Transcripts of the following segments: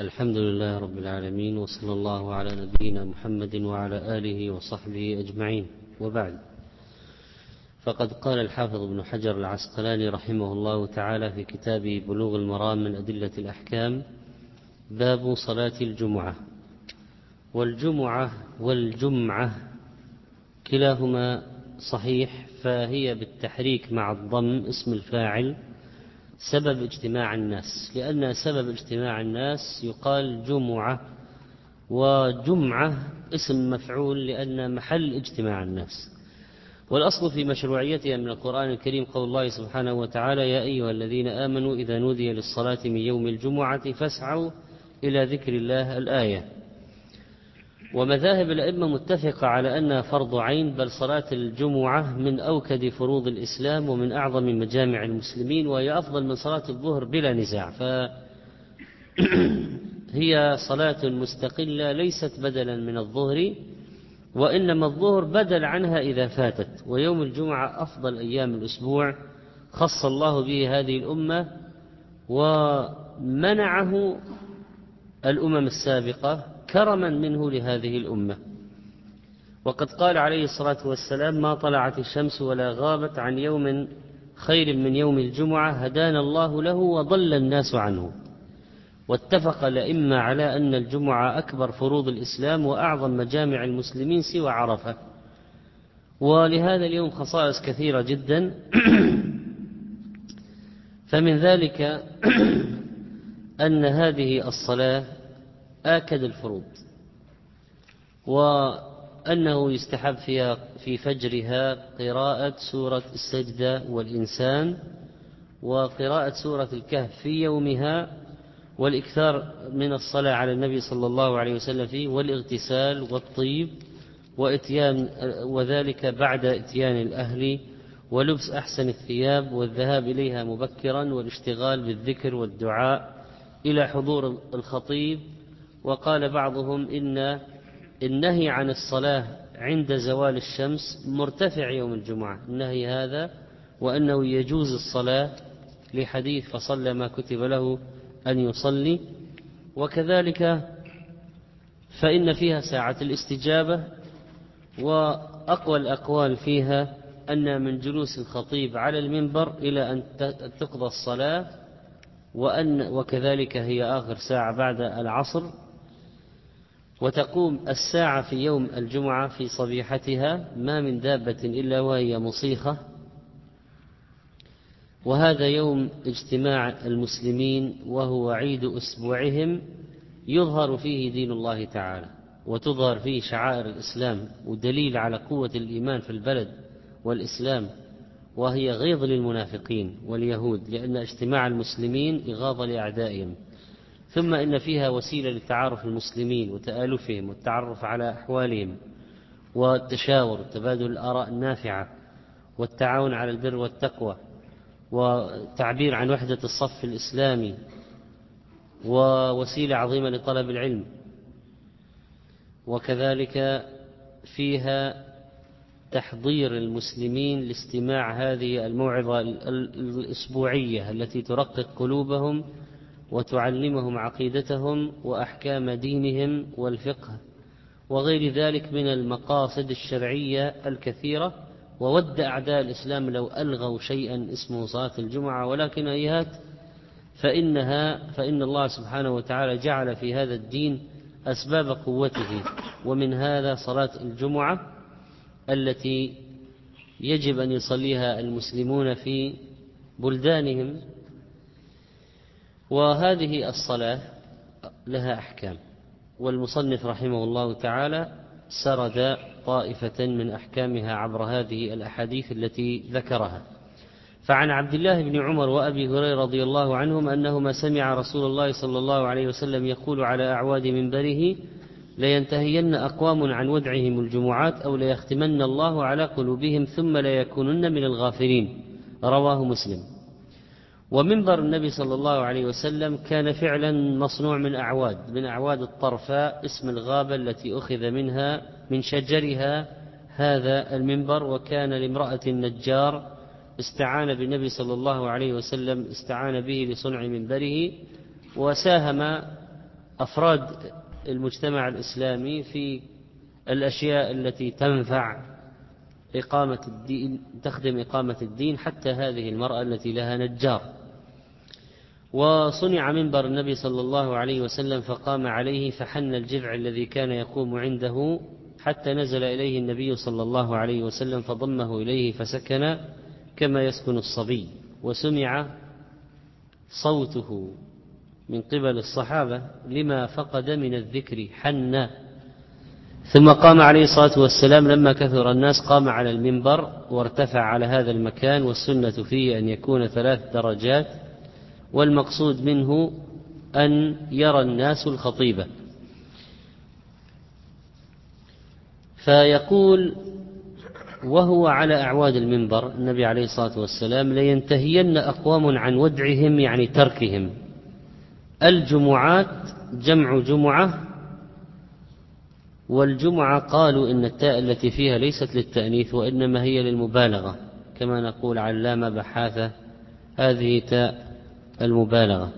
الحمد لله رب العالمين وصلى الله على نبينا محمد وعلى آله وصحبه أجمعين. وبعد فقد قال الحافظ ابن حجر العسقلاني رحمه الله تعالى في كتابه بلوغ المرام من أدلة الأحكام باب صلاة الجمعة. والجمعة والجمعة كلاهما صحيح فهي بالتحريك مع الضم اسم الفاعل سبب اجتماع الناس لأن سبب اجتماع الناس يقال جمعة وجمعة اسم مفعول لأن محل اجتماع الناس. والأصل في مشروعيتها من القرآن الكريم قول الله سبحانه وتعالى يا أيها الذين آمنوا إذا نودي للصلاة من يوم الجمعة فاسعوا إلى ذكر الله الآية. ومذاهب الأئمة متفقة على أنها فرض عين بل صلاة الجمعة من أوكد فروض الإسلام ومن أعظم مجامع المسلمين وهي أفضل من صلاة الظهر بلا نزاع. فهي صلاة مستقلة ليست بدلا من الظهر وإنما الظهر بدل عنها إذا فاتت. ويوم الجمعة أفضل أيام الأسبوع خص الله به هذه الأمة ومنعه الأمم السابقة كرما منه لهذه الأمة. وقد قال عليه الصلاة والسلام ما طلعت الشمس ولا غابت عن يوم خير من يوم الجمعة هدانا الله له وضل الناس عنه. واتفق الأئمة على أن الجمعة أكبر فروض الإسلام وأعظم مجامع المسلمين سوى عرفة. ولهذا اليوم خصائص كثيرة جدا. فمن ذلك أن هذه الصلاة آكد الفروض وأنه يستحب فيها في فجرها قراءة سورة السجدة والإنسان وقراءة سورة الكهف في يومها والإكثار من الصلاة على النبي صلى الله عليه وسلم فيه والاغتسال والطيب وإتيان وذلك بعد إتيان الأهل ولبس أحسن الثياب والذهاب إليها مبكرا والاشتغال بالذكر والدعاء إلى حضور الخطيب وقال بعضهم إن النهي عن الصلاة عند زوال الشمس مرتفع يوم الجمعة. النهي هذا وأنه يجوز الصلاة لحديث فصلى ما كتب له أن يصلي. وكذلك فإن فيها ساعة الاستجابة وأقوى الأقوال فيها أن من جلوس الخطيب على المنبر إلى أن تقضى الصلاة وأن وكذلك هي آخر ساعة بعد العصر وتقوم الساعة في يوم الجمعة في صبيحتها ما من دابة إلا وهي مصيخة. وهذا يوم اجتماع المسلمين وهو عيد أسبوعهم يظهر فيه دين الله تعالى وتظهر فيه شعائر الإسلام ودليل على قوة الإيمان في البلد والإسلام وهي غيظ للمنافقين واليهود لأن اجتماع المسلمين إغاظة لأعدائهم. ثم إن فيها وسيلة لتعارف المسلمين وتآلفهم والتعرف على أحوالهم والتشاور وتبادل الآراء النافعة والتعاون على البر والتقوى وتعبير عن وحدة الصف الإسلامي ووسيلة عظيمة لطلب العلم. وكذلك فيها تحضير المسلمين لاستماع هذه الموعظة الأسبوعية التي ترقق قلوبهم وتعلمهم عقيدتهم وأحكام دينهم والفقه وغير ذلك من المقاصد الشرعية الكثيرة. وود أعداء الإسلام لو ألغوا شيئا اسمه صلاة الجمعة ولكن أيهات فإنها فإن الله سبحانه وتعالى جعل في هذا الدين أسباب قوته. ومن هذا صلاة الجمعة التي يجب أن يصليها المسلمون في بلدانهم وهذه الصلاة لها أحكام. والمصنف رحمه الله تعالى سرد طائفة من أحكامها عبر هذه الأحاديث التي ذكرها. فعن عبد الله بن عمر وأبي هريرة رضي الله عنهم أنهما سمع رسول الله صلى الله عليه وسلم يقول على أعواد منبره لينتهين أقوام عن ودعهم الجمعات أو ليختمن الله على قلوبهم ثم ليكونن من الغافلين. رواه مسلم. ومنبر النبي صلى الله عليه وسلم كان فعلا مصنوع من أعواد من أعواد الطرفاء اسم الغابة التي أخذ منها من شجرها هذا المنبر وكان لامرأة النجار استعان بالنبي صلى الله عليه وسلم استعان به لصنع منبره وساهم أفراد المجتمع الإسلامي في الأشياء التي تنفع إقامة الدين تخدم إقامة الدين حتى هذه المرأة التي لها نجار. وصنع منبر النبي صلى الله عليه وسلم فقام عليه فحن الجذع الذي كان يقوم عنده حتى نزل إليه النبي صلى الله عليه وسلم فضمه إليه فسكن كما يسكن الصبي. وسمع صوته من قبل الصحابة لما فقد من الذكر حن. ثم قام عليه الصلاة والسلام لما كثر الناس قام على المنبر وارتفع على هذا المكان والسنة فيه أن يكون ثلاث درجات والمقصود منه أن يرى الناس الخطيبة فيقول وهو على أعواد المنبر النبي عليه الصلاة والسلام لينتهين أقوام عن ودعهم يعني تركهم. الجمعات جمع جمعة والجمعة قالوا إن التاء التي فيها ليست للتأنيث وإنما هي للمبالغة. كما نقول علامة بحاثة هذه تاء المبالغة.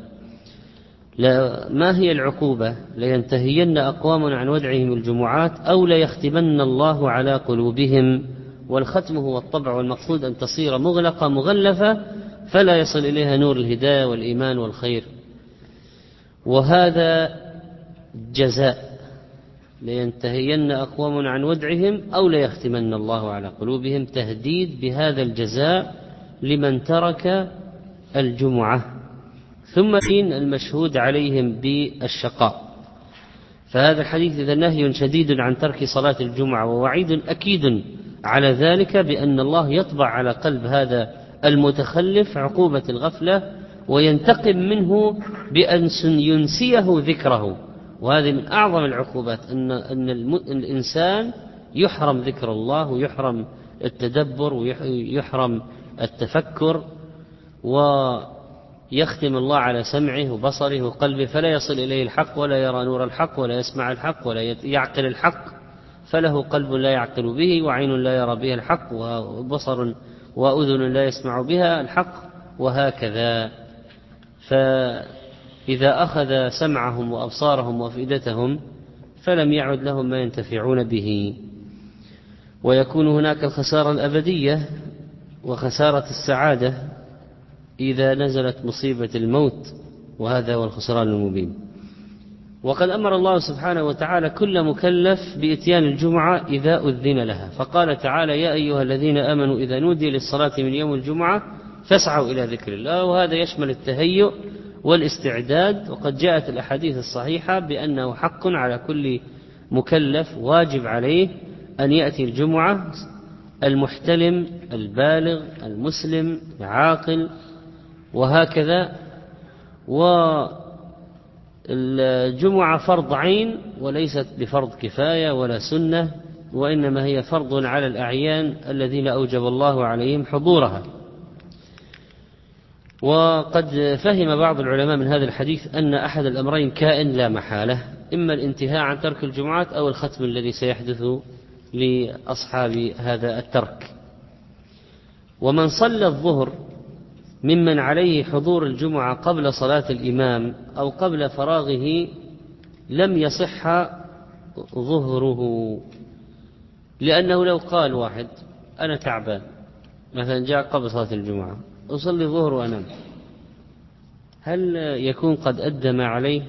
لا ما هي العقوبة؟ لينتهين أقوام عن ودعهم الجمعات أو ليختمن الله على قلوبهم. والختم هو الطبع والمقصود أن تصير مغلقة مغلفة فلا يصل إليها نور الهداية والإيمان والخير. وهذا جزاء. لينتهين أقوام عن ودعهم أو ليختمن الله على قلوبهم. تهديد بهذا الجزاء لمن ترك الجمعة. ثم المشهود عليهم بالشقاء. فهذا الحديث إذا نهي شديد عن ترك صلاة الجمعة ووعيد أكيد على ذلك بأن الله يطبع على قلب هذا المتخلف عقوبة الغفلة وينتقم منه بأن ينسيه ذكره. وهذه من أعظم العقوبات أن, أن الإنسان يحرم ذكر الله ويحرم التدبر ويحرم التفكر. ويختم الله على سمعه وبصره وقلبه فلا يصل إليه الحق ولا يرى نور الحق ولا يسمع الحق ولا يعقل الحق فله قلب لا يعقل به وعين لا يرى بها الحق وبصر وأذن لا يسمع بها الحق وهكذا فإذا أخذ سمعهم وأبصارهم وأفئدتهم فلم يعد لهم ما ينتفعون به ويكون هناك الخسارة الأبدية وخسارة السعادة إذا نزلت مصيبة الموت وهذا هو الخسران المبين. وقد أمر الله سبحانه وتعالى كل مكلف بإتيان الجمعة إذا أذن لها. فقال تعالى يا أيها الذين آمنوا إذا نودي للصلاة من يوم الجمعة فاسعوا إلى ذكر الله. وهذا يشمل التهيؤ والاستعداد. وقد جاءت الأحاديث الصحيحة بأنه حق على كل مكلف واجب عليه أن يأتي الجمعة المحتلم البالغ المسلم العاقل. وهكذا والجمعة فرض عين وليست بفرض كفاية ولا سنة وإنما هي فرض على الأعيان الذين أوجب الله عليهم حضورها. وقد فهم بعض العلماء من هذا الحديث أن أحد الأمرين كائن لا محالة إما الانتهاء عن ترك الجمعات أو الختم الذي سيحدث لأصحاب هذا الترك. ومن صلى الظهر ممن عليه حضور الجمعة قبل صلاة الإمام أو قبل فراغه لم يصح ظهره. لأنه لو قال واحد أنا تعبان مثلا جاء قبل صلاة الجمعة أصلي الظهر وأنام. هل يكون قد أدى ما عليه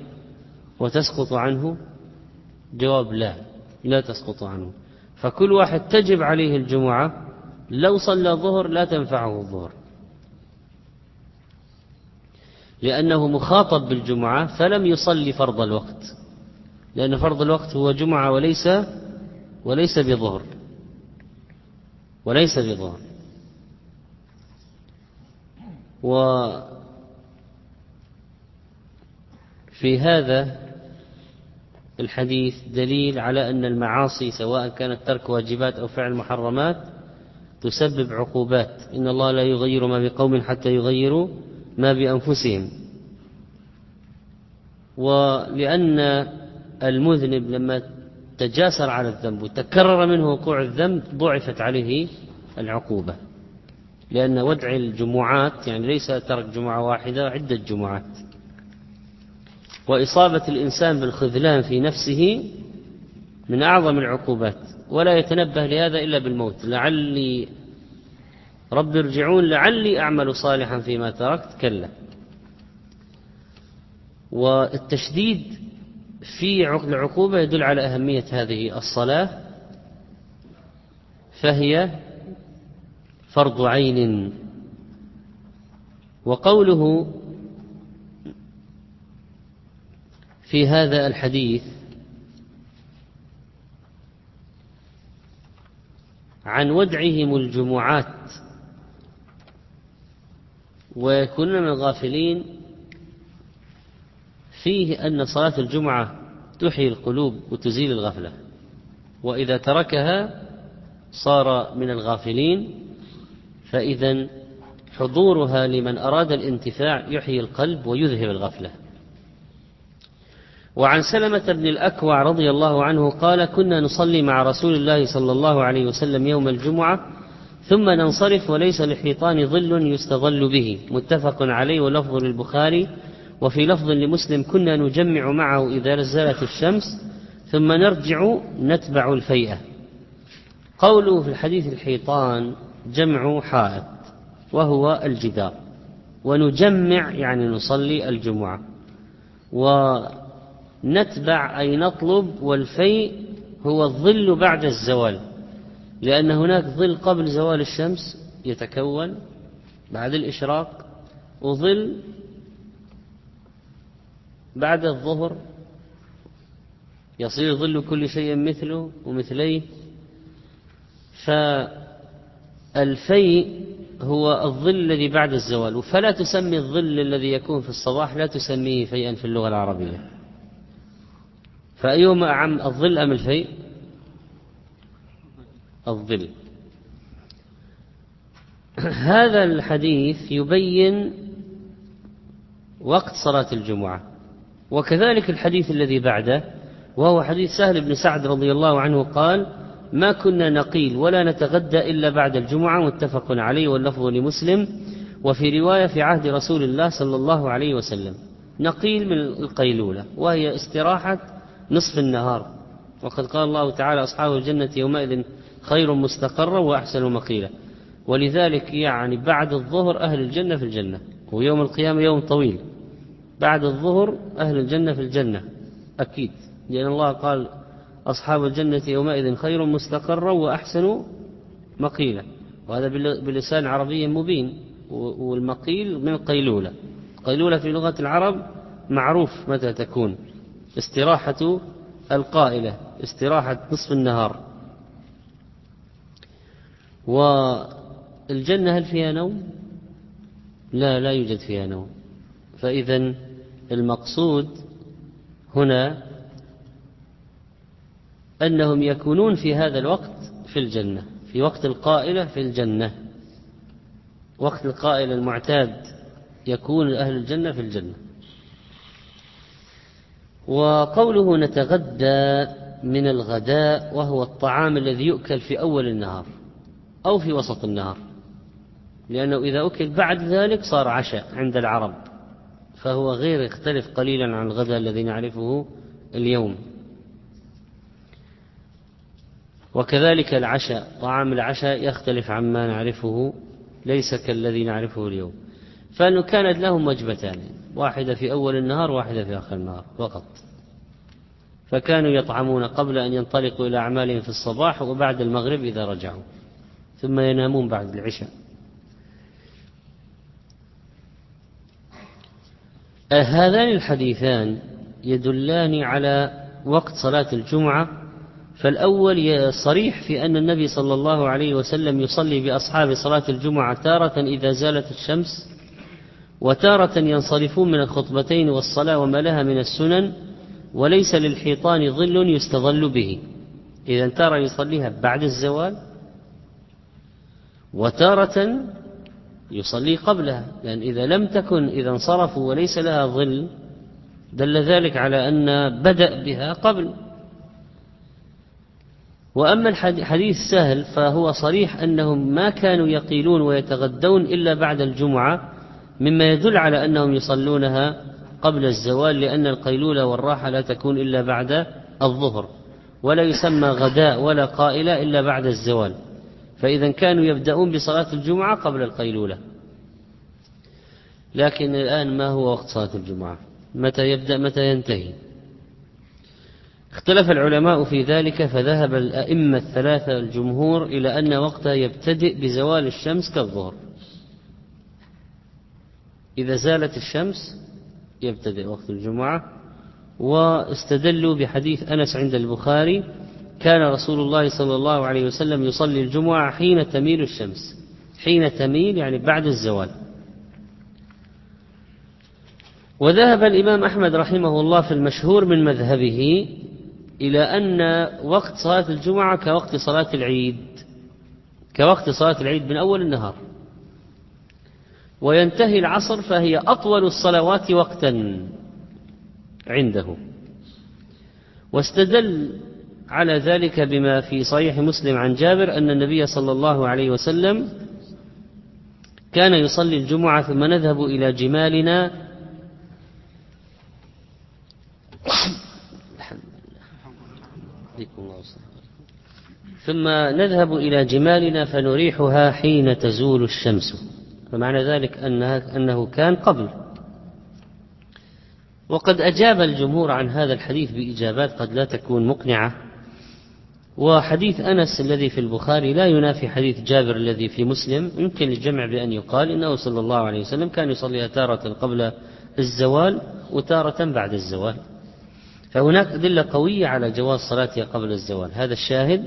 وتسقط عنه؟ جواب لا لا تسقط عنه. فكل واحد تجب عليه الجمعة لو صلى الظهر لا تنفعه الظهر. لأنه مخاطب بالجمعة فلم يصلي فرض الوقت. لأن فرض الوقت هو جمعة وليس وليس بظهر. وليس بظهر. وفي هذا الحديث دليل على أن المعاصي سواء كانت ترك واجبات أو فعل محرمات تسبب عقوبات. إن الله لا يغير ما بقوم حتى يغيروا ما بأنفسهم. ولأن المذنب لما تجاسر على الذنب وتكرر منه وقوع الذنب ضعفت عليه العقوبة. لأن ودع الجمعات يعني ليس ترك جمعة واحدة عدة جمعات. وإصابة الإنسان بالخذلان في نفسه من أعظم العقوبات. ولا يتنبه لهذا إلا بالموت. لعلي رب ارجعون لعلي أعمل صالحا فيما تركت. كلا. والتشديد في العقوبة يدل على أهمية هذه الصلاة فهي فرض عين. وقوله في هذا الحديث عن ودعهم الجمعات ويكون من الغافلين فيه أن صلاة الجمعة تحيي القلوب وتزيل الغفلة وإذا تركها صار من الغافلين فإذا حضورها لمن أراد الانتفاع يحيي القلب ويذهب الغفلة. وعن سلمة بن الأكوع رضي الله عنه قال كنا نصلي مع رسول الله صلى الله عليه وسلم يوم الجمعة ثم ننصرف وليس للحيطان ظل يستظل به. متفق عليه ولفظ للبخاري وفي لفظ لمسلم كنا نجمع معه إذا نزلت الشمس ثم نرجع نتبع الفيئة. قوله في الحديث الحيطان جمع حائط وهو الجدار. ونجمع يعني نصلي الجمعة. ونتبع أي نطلب والفيء هو الظل بعد الزوال. لأن هناك ظل قبل زوال الشمس يتكون بعد الإشراق وظل بعد الظهر يصير ظل كل شيء مثله ومثليه. فالفيء هو الظل الذي بعد الزوال فلا تسمي الظل الذي يكون في الصباح لا تسميه فيئا في اللغة العربية. فأيهما أعم الظل أم الفيء؟ الظل. هذا الحديث يبين وقت صلاة الجمعة وكذلك الحديث الذي بعده وهو حديث سهل بن سعد رضي الله عنه قال ما كنا نقيل ولا نتغدى إلا بعد الجمعة متفق عليه واللفظ لمسلم وفي رواية في عهد رسول الله صلى الله عليه وسلم. نقيل من القيلولة وهي استراحة نصف النهار. وقد قال الله تعالى أصحاب الجنة يومئذ خير مستقرا وأحسن مقيلا. ولذلك يعني بعد الظهر أهل الجنة في الجنة. ويوم القيامة يوم طويل. بعد الظهر أهل الجنة في الجنة. أكيد. لأن الله قال أصحاب الجنة يومئذ خير مستقرا وأحسن مقيلا. وهذا بلسان عربي مبين. والمقيل من القيلولة القيلولة في لغة العرب معروف متى تكون. استراحة القائلة. استراحة نصف النهار. والجنة هل فيها نوم؟ لا لا يوجد فيها نوم. فإذا المقصود هنا أنهم يكونون في هذا الوقت في الجنة في وقت القائلة في الجنة. وقت القائلة المعتاد يكون أهل الجنة في الجنة. وقوله نتغدى من الغداء وهو الطعام الذي يؤكل في أول النهار. أو في وسط النهار لأنه إذا أكل بعد ذلك صار عشاء عند العرب. فهو غير يختلف قليلا عن الغداء الذي نعرفه اليوم. وكذلك العشاء طعام العشاء يختلف عما نعرفه ليس كالذي نعرفه اليوم. فأنه كانت لهم وجبتان واحدة في أول النهار واحدة في آخر النهار فقط. فكانوا يطعمون قبل أن ينطلقوا إلى أعمالهم في الصباح وبعد المغرب إذا رجعوا. ثم ينامون بعد العشاء. هذان الحديثان يدلان على وقت صلاة الجمعة. فالأول صريح في أن النبي صلى الله عليه وسلم يصلي بأصحاب صلاة الجمعة تارة إذا زالت الشمس وتارة ينصرفون من الخطبتين والصلاة وما لها من السنن وليس للحيطان ظل يستظل به. إذا ترى يصليها بعد الزوال وتارة يصلي قبلها لأن إذا لم تكن إذا انصرفوا وليس لها ظل دل ذلك على أن بدأ بها قبل. وأما الحديث سهل فهو صريح أنهم ما كانوا يقيلون ويتغدون إلا بعد الجمعة مما يدل على أنهم يصلونها قبل الزوال لأن القيلولة والراحة لا تكون إلا بعد الظهر ولا يسمى غداء ولا قائلة إلا بعد الزوال. فإذا كانوا يبدأون بصلاة الجمعة قبل القيلولة. لكن الآن ما هو وقت صلاة الجمعة؟ متى يبدأ متى ينتهي؟ اختلف العلماء في ذلك فذهب الأئمة الثلاثة الجمهور إلى أن وقتها يبتدئ بزوال الشمس كالظهر. إذا زالت الشمس يبتدئ وقت الجمعة واستدلوا بحديث أنس عند البخاري كان رسول الله صلى الله عليه وسلم يصلي الجمعة حين تميل الشمس. حين تميل يعني بعد الزوال. وذهب الإمام أحمد رحمه الله في المشهور من مذهبه إلى أن وقت صلاة الجمعة كوقت صلاة العيد. كوقت صلاة العيد من أول النهار. وينتهي العصر فهي أطول الصلوات وقتا عنده. واستدل على ذلك بما في صحيح مسلم عن جابر أن النبي صلى الله عليه وسلم كان يصلي الجمعة ثم نذهب إلى جمالنا. ثم نذهب إلى جمالنا فنريحها حين تزول الشمس. فمعنى ذلك أنها أنه كان قبل. وقد أجاب الجمهور عن هذا الحديث بإجابات قد لا تكون مقنعة. وحديث أنس الذي في البخاري لا ينافي حديث جابر الذي في مسلم. يمكن الجمع بأن يقال إنه صلى الله عليه وسلم كان يصليها تارة قبل الزوال وتارة بعد الزوال. فهناك أدلة قوية على جواز صلاتها قبل الزوال. هذا الشاهد.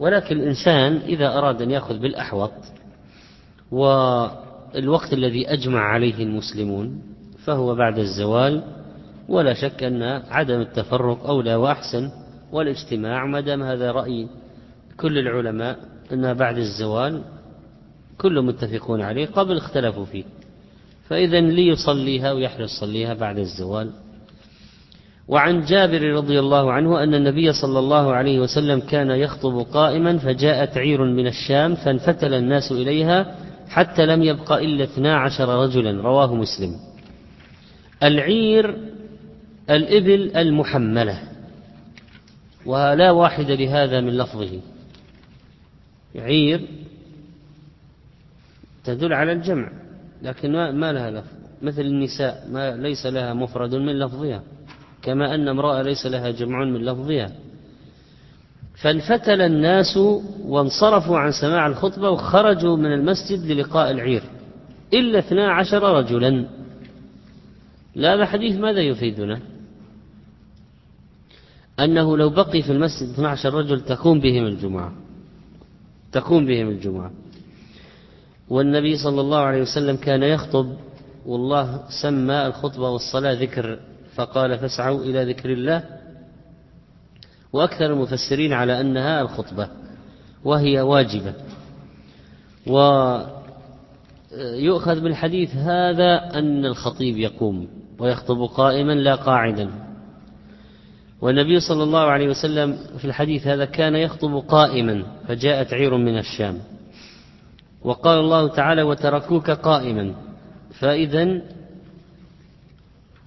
ولكن الإنسان إذا أراد أن يأخذ بالأحوط والوقت الذي أجمع عليه المسلمون فهو بعد الزوال ولا شك أن عدم التفرق أولى وأحسن. والاجتماع ما دام هذا رأي كل العلماء أنها بعد الزوال كل متفقون عليه قبل اختلفوا فيه. فإذا ليصليها ويحرص يصليها بعد الزوال. وعن جابر رضي الله عنه أن النبي صلى الله عليه وسلم كان يخطب قائما فجاءت عير من الشام فانفتل الناس إليها حتى لم يبق إلا اثنا عشر رجلا. رواه مسلم. العير الإبل المحملة. ولا واحد لهذا من لفظه. عير تدل على الجمع لكن ما لها لفظ. مثل النساء ما ليس لها مفرد من لفظها كما أن امرأة ليس لها جمع من لفظها. فانفتل الناس وانصرفوا عن سماع الخطبة وخرجوا من المسجد للقاء العير إلا اثنا عشر رجلا. لا هذا حديث ماذا يفيدنا؟ أنه لو بقي في المسجد 12 رجل تقوم بهم الجمعة. تقوم بهم الجمعة. والنبي صلى الله عليه وسلم كان يخطب والله سمى الخطبة والصلاة ذكر فقال فاسعوا إلى ذكر الله وأكثر المفسرين على أنها الخطبة وهي واجبة. ويؤخذ بالحديث هذا أن الخطيب يقوم ويخطب قائما لا قاعدا. والنبي صلى الله عليه وسلم في الحديث هذا كان يخطب قائما فجاءت عير من الشام. وقال الله تعالى وتركوك قائما. فإذا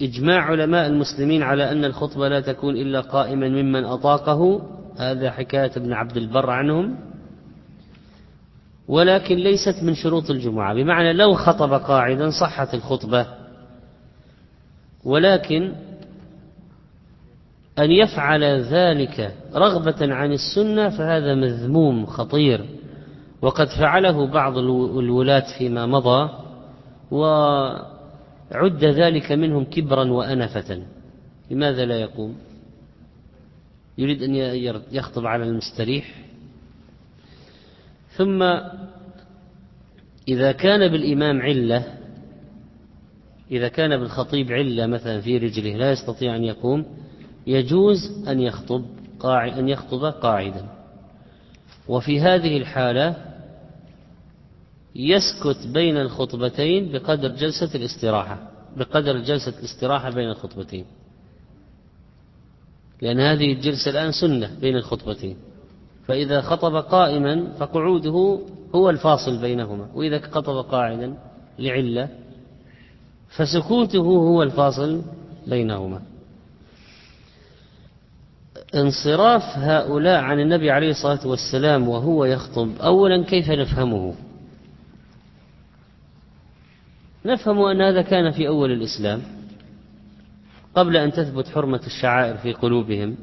إجماع علماء المسلمين على أن الخطبة لا تكون إلا قائما ممن أطاقه. هذا حكاية ابن عبد البر عنهم. ولكن ليست من شروط الجمعة. بمعنى لو خطب قاعدا صحت الخطبة. ولكن أن يفعل ذلك رغبة عن السنة فهذا مذموم خطير. وقد فعله بعض الولاة فيما مضى وعد ذلك منهم كبرا وأنفة. لماذا لا يقوم؟ يريد أن يخطب على المستريح. ثم إذا كان بالإمام علة إذا كان بالخطيب علة مثلا في رجله لا يستطيع أن يقوم. يجوز أن يخطب أن يخطب قاعدا. وفي هذه الحالة يسكت بين الخطبتين بقدر جلسة الاستراحة بقدر جلسة الاستراحة بين الخطبتين. لأن هذه الجلسة الآن سنة بين الخطبتين. فإذا خطب قائما فقعوده هو الفاصل بينهما. وإذا خطب قاعدا لعلة فسكوته هو الفاصل بينهما. انصراف هؤلاء عن النبي عليه الصلاة والسلام وهو يخطب. أولا كيف نفهمه؟ نفهم أن هذا كان في أول الإسلام قبل أن تثبت حرمة الشعائر في قلوبهم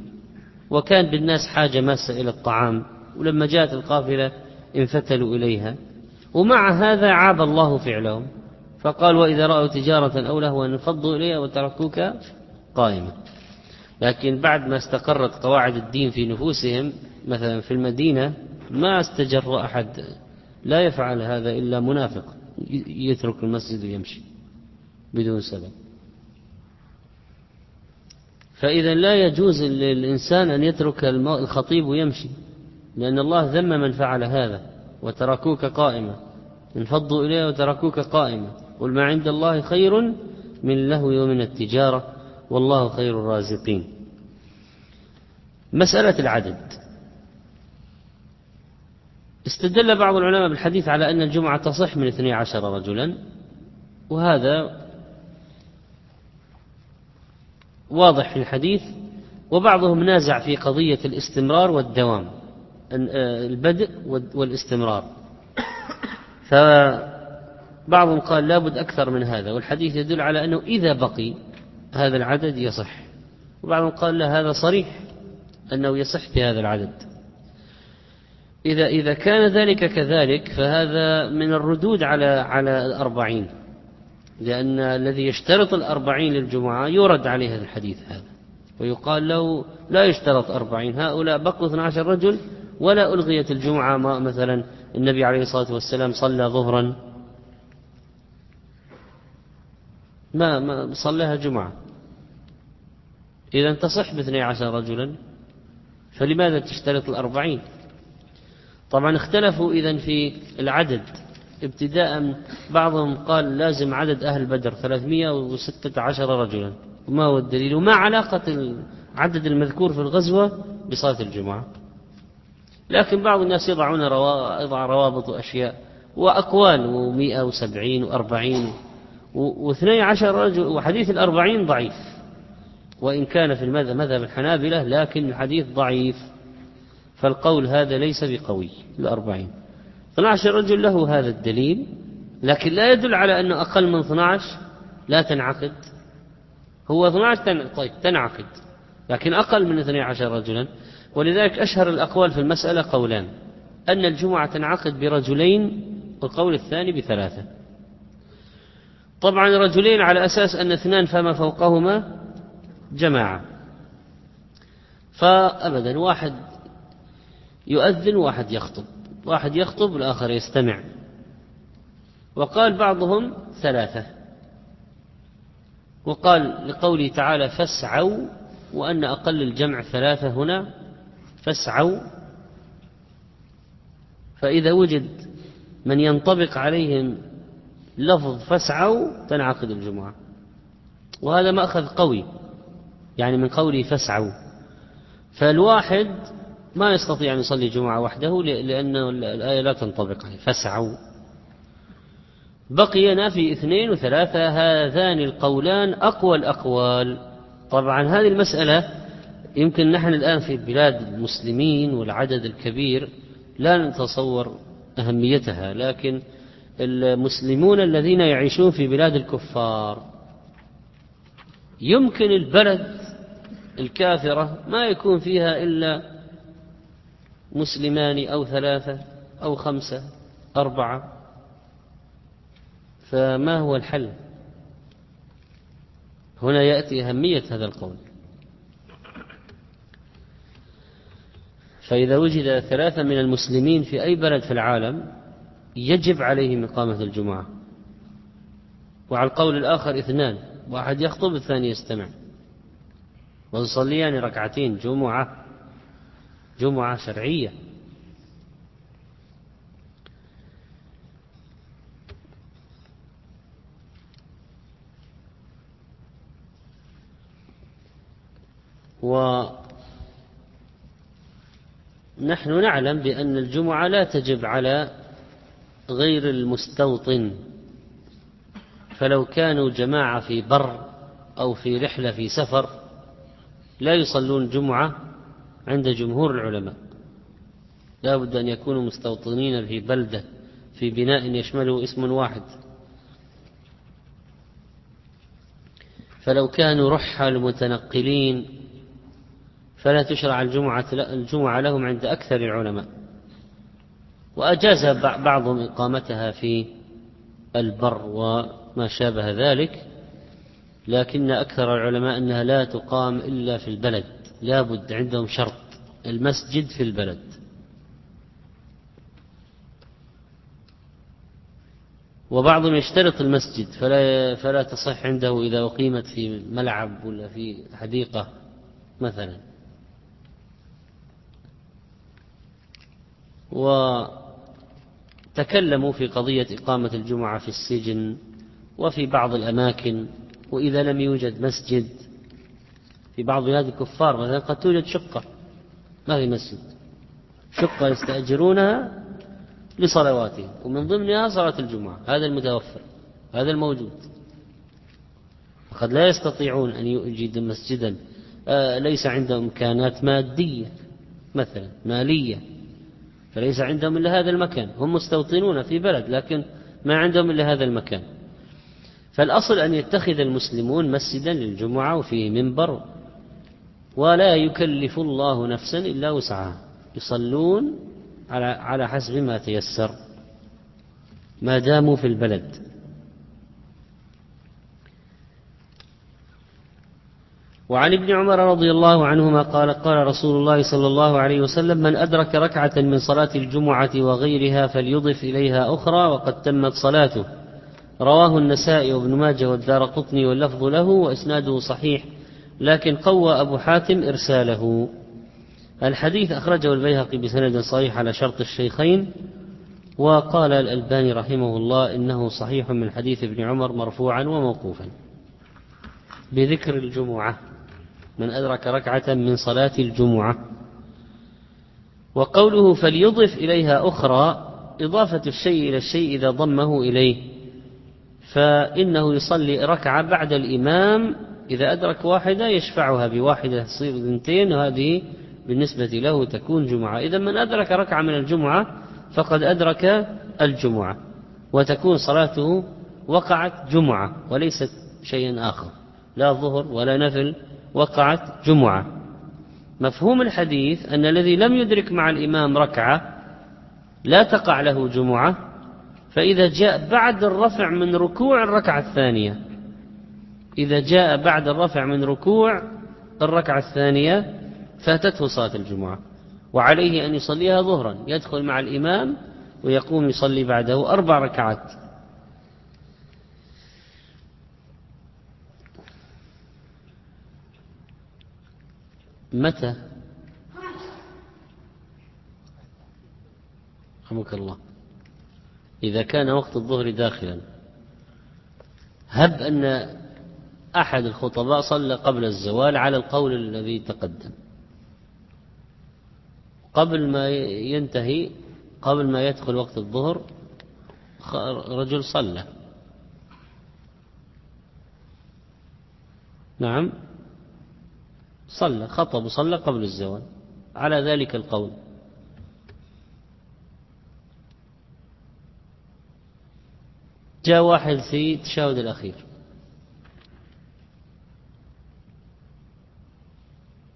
وكان بالناس حاجة ماسة إلى الطعام ولما جاءت القافلة انفتلوا إليها. ومع هذا عاب الله فعلهم فقال وإذا رأوا تجارة أو لهوا انفضوا إليها وتركوك قائما. لكن بعد ما استقرت قواعد الدين في نفوسهم مثلا في المدينة ما استجر أحد. لا يفعل هذا إلا منافق يترك المسجد ويمشي بدون سبب. فإذا لا يجوز للإنسان أن يترك الخطيب ويمشي لأن الله ذم من فعل هذا وتركوك قائمة انفضوا إليه وتركوك قائمة قل ما عند الله خير من اللهو ومن التجارة. والله خير الرازقين. مسألة العدد. استدل بعض العلماء بالحديث على أن الجمعة تصح من اثني عشر رجلا وهذا واضح في الحديث وبعضهم نازع في قضية الاستمرار والدوام البدء والاستمرار. فبعضهم قال لابد أكثر من هذا والحديث يدل على أنه إذا بقي هذا العدد يصح. وبعضهم قال لا هذا صريح أنه يصح بهذا العدد. إذا إذا كان ذلك كذلك فهذا من الردود على على الأربعين لأن الذي يشترط الأربعين للجمعة يرد عليه هذا الحديث هذا. ويقال له لا يشترط أربعين هؤلاء بقوا 12 رجل ولا ألغيت الجمعة ما مثلا النبي عليه الصلاة والسلام صلى ظهرا ما ما صلىها جمعة. إذا تصح باثني عشر رجلا فلماذا تشترط الأربعين؟ طبعا اختلفوا إذا في العدد. ابتداء بعضهم قال لازم عدد أهل بدر 316 رجلا. وما هو الدليل؟ وما علاقة العدد المذكور في الغزوة بصلاة الجمعة. لكن بعض الناس يضعون. يضع روابط وأشياء وأقوال ومئة وسبعين وأربعين. واثني عشر رجل وحديث الأربعين ضعيف. وإن كان في المذهب مذهب الحنابلة لكن الحديث ضعيف. فالقول هذا ليس بقوي الأربعين. 12 رجل له هذا الدليل لكن لا يدل على أنه أقل من 12 لا تنعقد. هو 12 طيب تنعقد. لكن أقل من 12 رجلا. ولذلك أشهر الأقوال في المسألة قولان. أن الجمعة تنعقد برجلين والقول الثاني بثلاثة. طبعا رجلين على أساس أن اثنان فما فوقهما جماعة. فأبدا واحد يؤذن واحد يخطب. واحد يخطب والآخر يستمع. وقال بعضهم ثلاثة. وقال لقوله تعالى فاسعوا وأن أقل الجمع ثلاثة هنا فاسعوا. فإذا وجد من ينطبق عليهم لفظ فاسعوا تنعقد الجمعة. وهذا مأخذ قوي يعني من قوله فاسعوا فالواحد ما يستطيع أن يصلي جمعة وحده لأن الآية لا تنطبق عليه فاسعوا بقي في اثنين وثلاثة هذان القولان أقوى الأقوال. طبعا هذه المسألة يمكن نحن الآن في بلاد المسلمين والعدد الكبير لا نتصور أهميتها لكن المسلمون الذين يعيشون في بلاد الكفار. يمكن البلد الكافرة ما يكون فيها إلا مسلمان أو ثلاثة أو خمسة أربعة. فما هو الحل؟ هنا يأتي أهمية هذا القول. فإذا وجد ثلاثة من المسلمين في أي بلد في العالم يجب عليهم إقامة الجمعة. وعلى القول الآخر اثنان واحد يخطب الثاني يستمع. ويصليان ركعتين جمعة جمعة شرعية. ونحن نعلم بأن الجمعة لا تجب على غير المستوطن فلو كانوا جماعة في بر أو في رحلة في سفر لا يصلون جمعة عند جمهور العلماء. لا بد أن يكونوا مستوطنين في بلدة في بناء يشمله اسم واحد. فلو كانوا رحل متنقلين فلا تشرع الجمعة الجمعة لهم عند أكثر العلماء. وأجاز بعضهم إقامتها في البر وما شابه ذلك لكن أكثر العلماء أنها لا تقام إلا في البلد لا بد عندهم شرط المسجد في البلد. وبعضهم يشترط المسجد فلا فلا تصح عنده إذا أقيمت في ملعب ولا في حديقة مثلا. وتكلموا في قضية إقامة الجمعة في السجن وفي بعض الأماكن وإذا لم يوجد مسجد. في بعض بلاد الكفار مثلا قد توجد شقة ما في مسجد. شقة يستأجرونها لصلواتهم ومن ضمنها صلاة الجمعة هذا المتوفر هذا الموجود. وقد لا يستطيعون أن يوجدوا مسجدا آه، ليس عندهم إمكانات مادية مثلا مالية. فليس عندهم إلا هذا المكان. هم مستوطنون في بلد لكن ما عندهم إلا هذا المكان. فالأصل أن يتخذ المسلمون مسجدا للجمعة وفيه منبر ولا يكلف الله نفسا إلا وسعها. يصلون على حسب ما تيسر ما داموا في البلد. وعن ابن عمر رضي الله عنهما قال قال رسول الله صلى الله عليه وسلم من أدرك ركعة من صلاة الجمعة وغيرها فليضف إليها أخرى وقد تمت صلاته. رواه النسائي وابن ماجه والدار قطني واللفظ له وإسناده صحيح لكن قوى أبو حاتم إرساله. الحديث أخرجه البيهقي بسند صحيح على شرط الشيخين وقال الألباني رحمه الله إنه صحيح من حديث ابن عمر مرفوعا وموقوفا. بذكر الجمعة. من أدرك ركعة من صلاة الجمعة. وقوله فليضف إليها أخرى إضافة الشيء إلى الشيء إذا ضمه إليه. فإنه يصلي ركعة بعد الإمام إذا أدرك واحدة يشفعها بواحدة تصير اثنتين وهذه بالنسبة له تكون جمعة. إذا من أدرك ركعة من الجمعة فقد أدرك الجمعة وتكون صلاته وقعت جمعة وليست شيئا آخر. لا ظهر ولا نفل وقعت جمعة. مفهوم الحديث أن الذي لم يدرك مع الإمام ركعة لا تقع له جمعة فإذا جاء بعد الرفع من ركوع الركعة الثانية. إذا جاء بعد الرفع من ركوع الركعة الثانية فاتته صلاة الجمعة. وعليه أن يصليها ظهرا يدخل مع الإمام ويقوم يصلي بعده أربع ركعات. متى؟ رحمك الله. إذا كان وقت الظهر داخلا. هب أن أحد الخطباء صلى قبل الزوال على القول الذي تقدم. قبل ما ينتهي قبل ما يدخل وقت الظهر رجل صلى. نعم. صلى خطب وصلى قبل الزوال. على ذلك القول. جاء واحد في التشهد الأخير.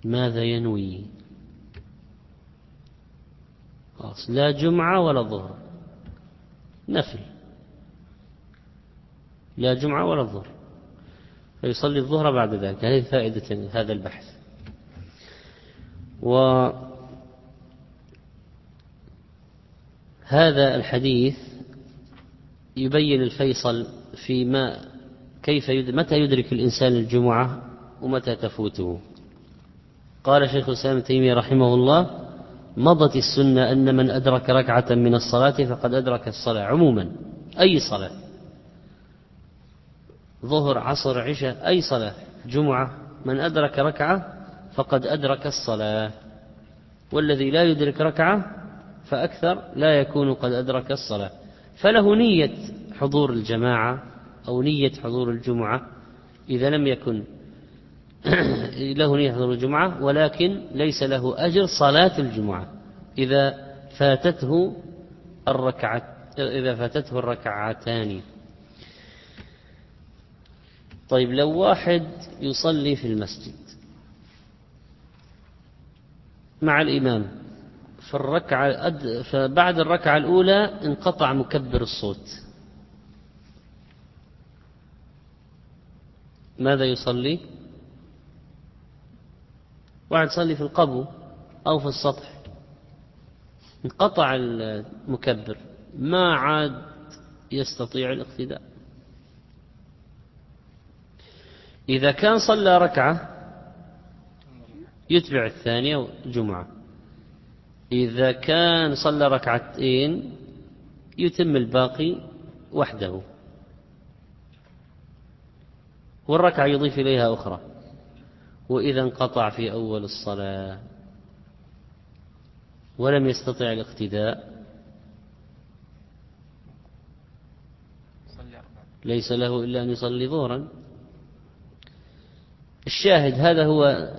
ماذا ينوي؟ خلاص لا جمعة ولا ظهر. نفل. لا جمعة ولا ظهر. فيصلي الظهر بعد ذلك. هذه فائدة هذا البحث. وهذا الحديث يبين الفيصل في ما كيف يدرك متى يدرك الإنسان الجمعة ومتى تفوته. قال شيخ الإسلام تيمية رحمه الله مضت السنة أن من أدرك ركعة من الصلاة فقد أدرك الصلاة عموما. أي صلاة؟ ظهر عصر عشاء أي صلاة؟ جمعة. من أدرك ركعة فقد أدرك الصلاة. والذي لا يدرك ركعة فأكثر لا يكون قد أدرك الصلاة. فله نية حضور الجماعة أو نية حضور الجمعة إذا لم يكن له نية حضور الجمعة ولكن ليس له أجر صلاة الجمعة إذا فاتته الركعة إذا فاتته الركعتان. طيب لو واحد يصلي في المسجد مع الإمام. في الركعة فبعد الركعة الأولى انقطع مكبر الصوت. ماذا يصلي؟ واحد يصلي في القبو أو في السطح. انقطع المكبر. ما عاد يستطيع الاقتداء. إذا كان صلى ركعة يتبع الثانية جمعة. إذا كان صلى ركعتين يتم الباقي وحده. والركعة يضيف إليها أخرى. وإذا انقطع في أول الصلاة ولم يستطع الاقتداء ليس له إلا أن يصلي ظهرا. الشاهد هذا هو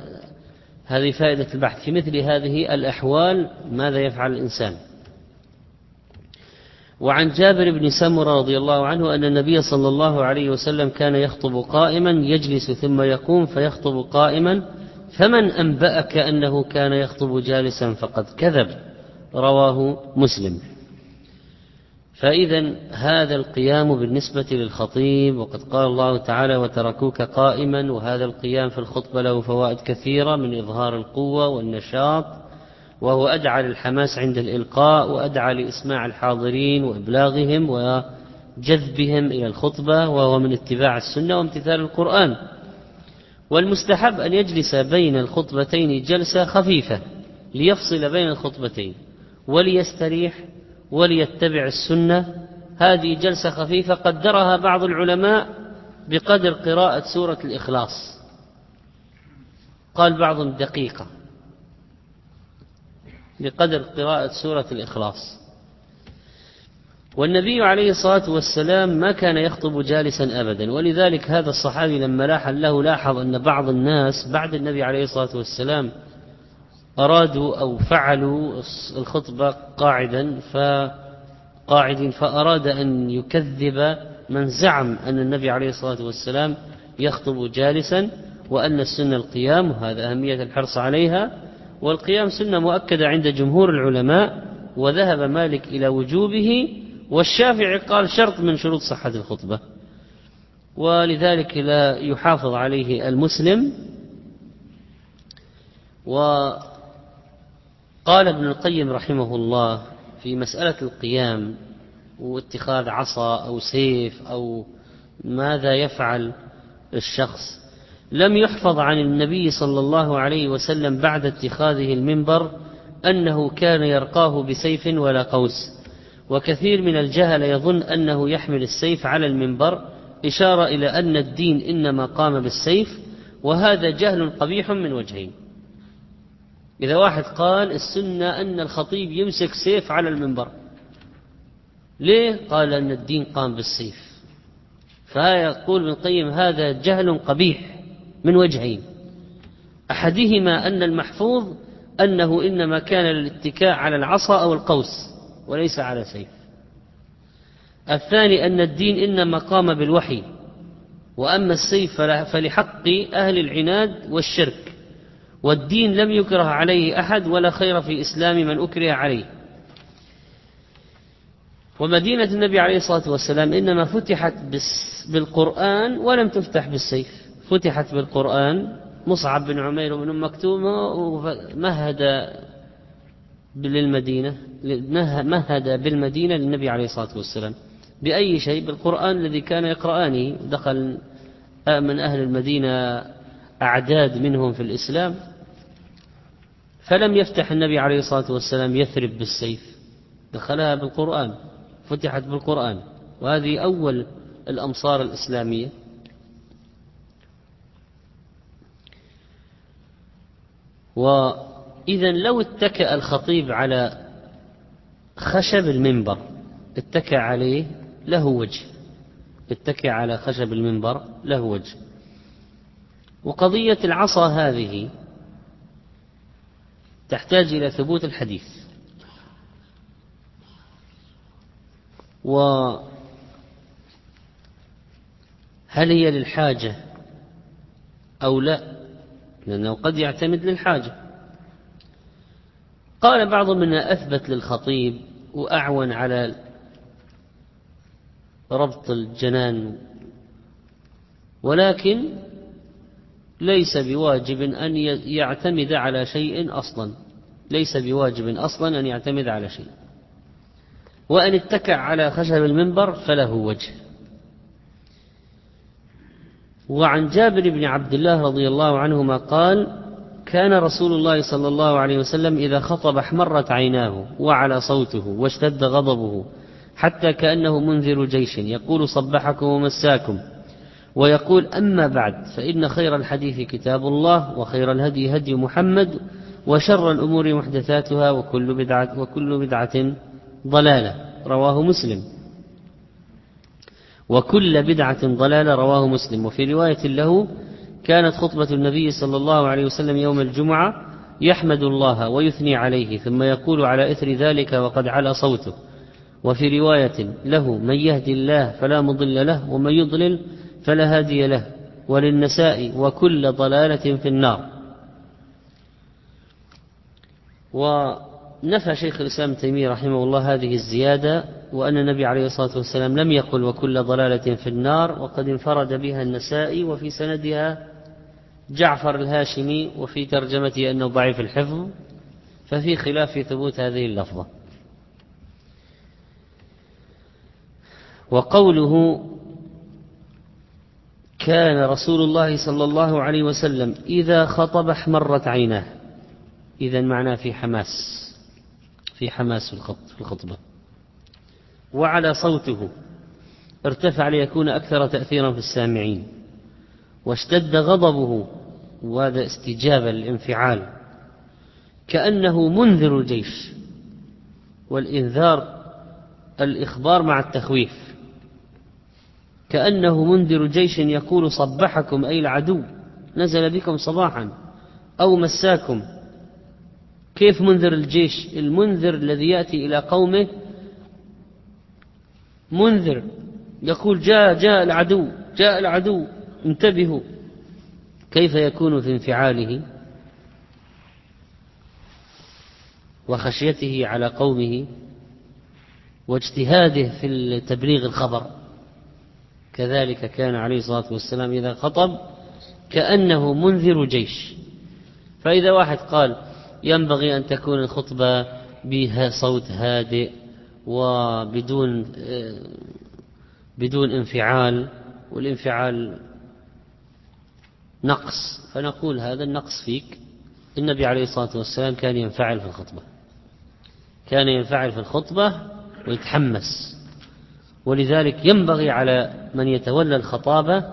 هذه فائدة البحث. في مثل هذه الأحوال ماذا يفعل الإنسان؟ وعن جابر بن سمرة رضي الله عنه أن النبي صلى الله عليه وسلم كان يخطب قائما يجلس ثم يقوم فيخطب قائما فمن أنبأك أنه كان يخطب جالسا فقد كذب. رواه مسلم. فإذا هذا القيام بالنسبة للخطيب وقد قال الله تعالى وتركوك قائما وهذا القيام في الخطبة له فوائد كثيرة من إظهار القوة والنشاط وهو أدعى للحماس عند الإلقاء وأدعى لإسماع الحاضرين وإبلاغهم وجذبهم إلى الخطبة وهو من اتباع السنة وامتثال القرآن. والمستحب أن يجلس بين الخطبتين جلسة خفيفة ليفصل بين الخطبتين وليستريح وليتبع السنة. هذه جلسة خفيفة قدرها بعض العلماء بقدر قراءة سورة الإخلاص. قال بعضهم دقيقة. بقدر قراءة سورة الإخلاص. والنبي عليه الصلاة والسلام ما كان يخطب جالسا أبدا. ولذلك هذا الصحابي لما لاحظ له لاحظ أن بعض الناس بعد النبي عليه الصلاة والسلام أرادوا أو فعلوا الخطبة قاعدا فقاعد فأراد أن يكذب من زعم أن النبي عليه الصلاة والسلام يخطب جالسا وأن السنة القيام وهذا أهمية الحرص عليها والقيام سنة مؤكدة عند جمهور العلماء وذهب مالك إلى وجوبه والشافعي قال شرط من شروط صحة الخطبة. ولذلك لا يحافظ عليه المسلم. وقال ابن القيم رحمه الله في مسألة القيام واتخاذ عصا أو سيف أو ماذا يفعل الشخص لم يحفظ عن النبي صلى الله عليه وسلم بعد اتخاذه المنبر أنه كان يرقاه بسيف ولا قوس. وكثير من الجهل يظن أنه يحمل السيف على المنبر إشارة إلى أن الدين إنما قام بالسيف وهذا جهل قبيح من وجهين. إذا واحد قال السنة أن الخطيب يمسك سيف على المنبر. ليه؟ قال أن الدين قام بالسيف. فيقول ابن القيم هذا جهل قبيح من وجهين. أحدهما أن المحفوظ أنه إنما كان الاتكاء على العصا أو القوس وليس على سيف. الثاني أن الدين إنما قام بالوحي. وأما السيف فلحق أهل العناد والشرك. والدين لم يكره عليه أحد ولا خير في إسلام من أكره عليه. ومدينة النبي عليه الصلاة والسلام إنما فتحت بالقرآن ولم تفتح بالسيف. فتحت بالقرآن مصعب بن عمير وابن أم ومهد للمدينة مهد بالمدينة للنبي عليه الصلاة والسلام. بأي شيء؟ بالقرآن الذي كان يقرآنه دخل من أهل المدينة أعداد منهم في الإسلام. فلم يفتح النبي عليه الصلاة والسلام يثرب بالسيف. دخلها بالقرآن فتحت بالقرآن. وهذه أول الأمصار الإسلامية. وإذا لو اتكأ الخطيب على خشب المنبر اتكأ عليه له وجه. اتكأ على خشب المنبر له وجه. وقضية العصا هذه تحتاج إلى ثبوت الحديث. وهل هي للحاجة أو لا؟ لأنه قد يعتمد للحاجة. قال بعض منا أثبت للخطيب وأعون على ربط الجنان ولكن ليس بواجب أن يعتمد على شيء أصلا. ليس بواجب أصلا أن يعتمد على شيء. وأن اتكع على خشب المنبر فله وجه. وعن جابر بن عبد الله رضي الله عنهما قال كان رسول الله صلى الله عليه وسلم إذا خطب احمرت عيناه وعلى صوته واشتد غضبه حتى كأنه منذر جيش يقول صبحكم ومساكم. ويقول أما بعد فإن خير الحديث كتاب الله وخير الهدي هدي محمد وشر الأمور محدثاتها وكل بدعة, وكل بدعة ضلالة. رواه مسلم. وكل بدعة ضلالة رواه مسلم. وفي رواية له كانت خطبة النبي صلى الله عليه وسلم يوم الجمعة يحمد الله ويثني عليه ثم يقول على إثر ذلك وقد علا صوته. وفي رواية له من يهدي الله فلا مضل له ومن يضلل فلا هادي له وللنساء وكل ضلالة في النار. ونفى شيخ الإسلام تيمية رحمه الله هذه الزيادة وأن النبي عليه الصلاة والسلام لم يقل وكل ضلالة في النار وقد انفرد بها النسائي وفي سندها جعفر الهاشمي وفي ترجمته أنه ضعيف الحفظ ففي خلاف في ثبوت هذه اللفظة. وقوله كان رسول الله صلى الله عليه وسلم إذا خطب احمرت عيناه. إذا معناه في حماس في حماس في الخطبة. وعلى صوته ارتفع ليكون أكثر تأثيرا في السامعين. واشتد غضبه وهذا استجابة للانفعال. كأنه منذر الجيش. والإنذار الإخبار مع التخويف. كأنه منذر جيش يقول صبحكم أي العدو نزل بكم صباحا أو مساكم. كيف منذر الجيش؟ المنذر الذي يأتي إلى قومه منذر. يقول جاء جاء العدو جاء العدو انتبهوا. كيف يكون في انفعاله وخشيته على قومه واجتهاده في تبليغ الخبر؟ كذلك كان عليه الصلاة والسلام إذا خطب كأنه منذر جيش. فإذا واحد قال ينبغي أن تكون الخطبة بها صوت هادئ وبدون بدون انفعال والانفعال نقص فنقول هذا النقص فيك. النبي عليه الصلاة والسلام كان ينفعل في الخطبة كان ينفعل في الخطبة ويتحمس. ولذلك ينبغي على من يتولى الخطابة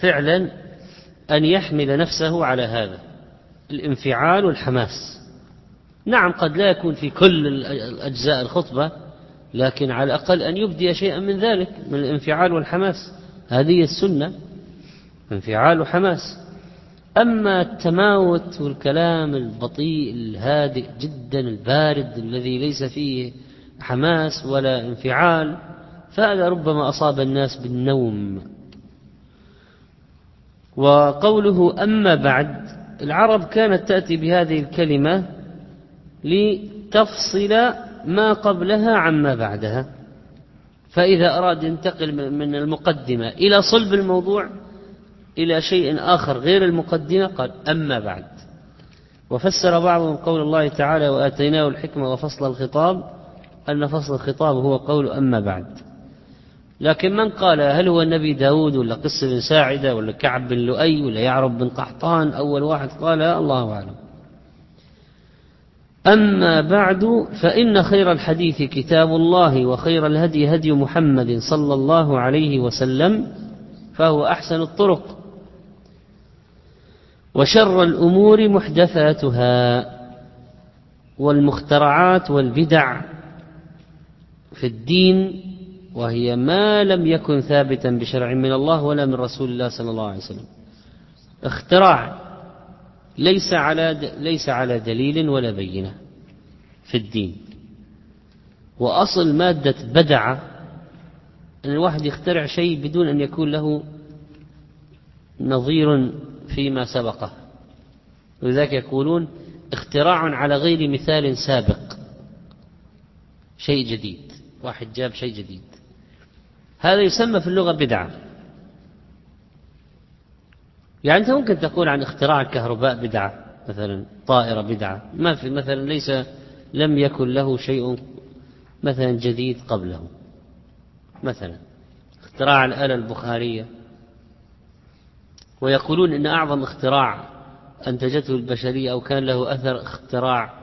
فعلا أن يحمل نفسه على هذا الانفعال والحماس. نعم قد لا يكون في كل أجزاء الخطبة لكن على الأقل أن يبدي شيئا من ذلك من الانفعال والحماس. هذه السنة انفعال وحماس. أما التماوت والكلام البطيء الهادئ جدا البارد الذي ليس فيه حماس ولا انفعال فهذا ربما أصاب الناس بالنوم. وقوله أما بعد العرب كانت تأتي بهذه الكلمة لتفصل ما قبلها عما بعدها. فإذا أراد ينتقل من المقدمة إلى صلب الموضوع إلى شيء آخر غير المقدمة قال أما بعد. وفسر بعضهم قول الله تعالى وآتيناه الحكمة وفصل الخطاب. أن فصل الخطاب هو قول أما بعد. لكن من قال هل هو النبي داود ولا قس بن ساعدة ولا كعب بن لؤي ولا يعرب بن قحطان؟ أول واحد قال الله أعلم. أما بعد فإن خير الحديث كتاب الله وخير الهدي هدي محمد صلى الله عليه وسلم فهو أحسن الطرق. وشر الأمور محدثاتها والمخترعات والبدع في الدين وهي ما لم يكن ثابتا بشرع من الله ولا من رسول الله صلى الله عليه وسلم. اختراع ليس على ليس على دليل ولا بينة في الدين. وأصل مادة بدع أن الواحد يخترع شيء بدون أن يكون له نظير فيما سبقه. ولذلك يقولون اختراع على غير مثال سابق. شيء جديد. واحد جاب شيء جديد. هذا يسمى في اللغة بدعة. يعني أنت ممكن تقول عن اختراع الكهرباء بدعة مثلا طائرة بدعة. ما في مثلا ليس لم يكن له شيء مثلا جديد قبله. مثلا اختراع الآلة البخارية. ويقولون إن أعظم اختراع أنتجته البشرية أو كان له أثر اختراع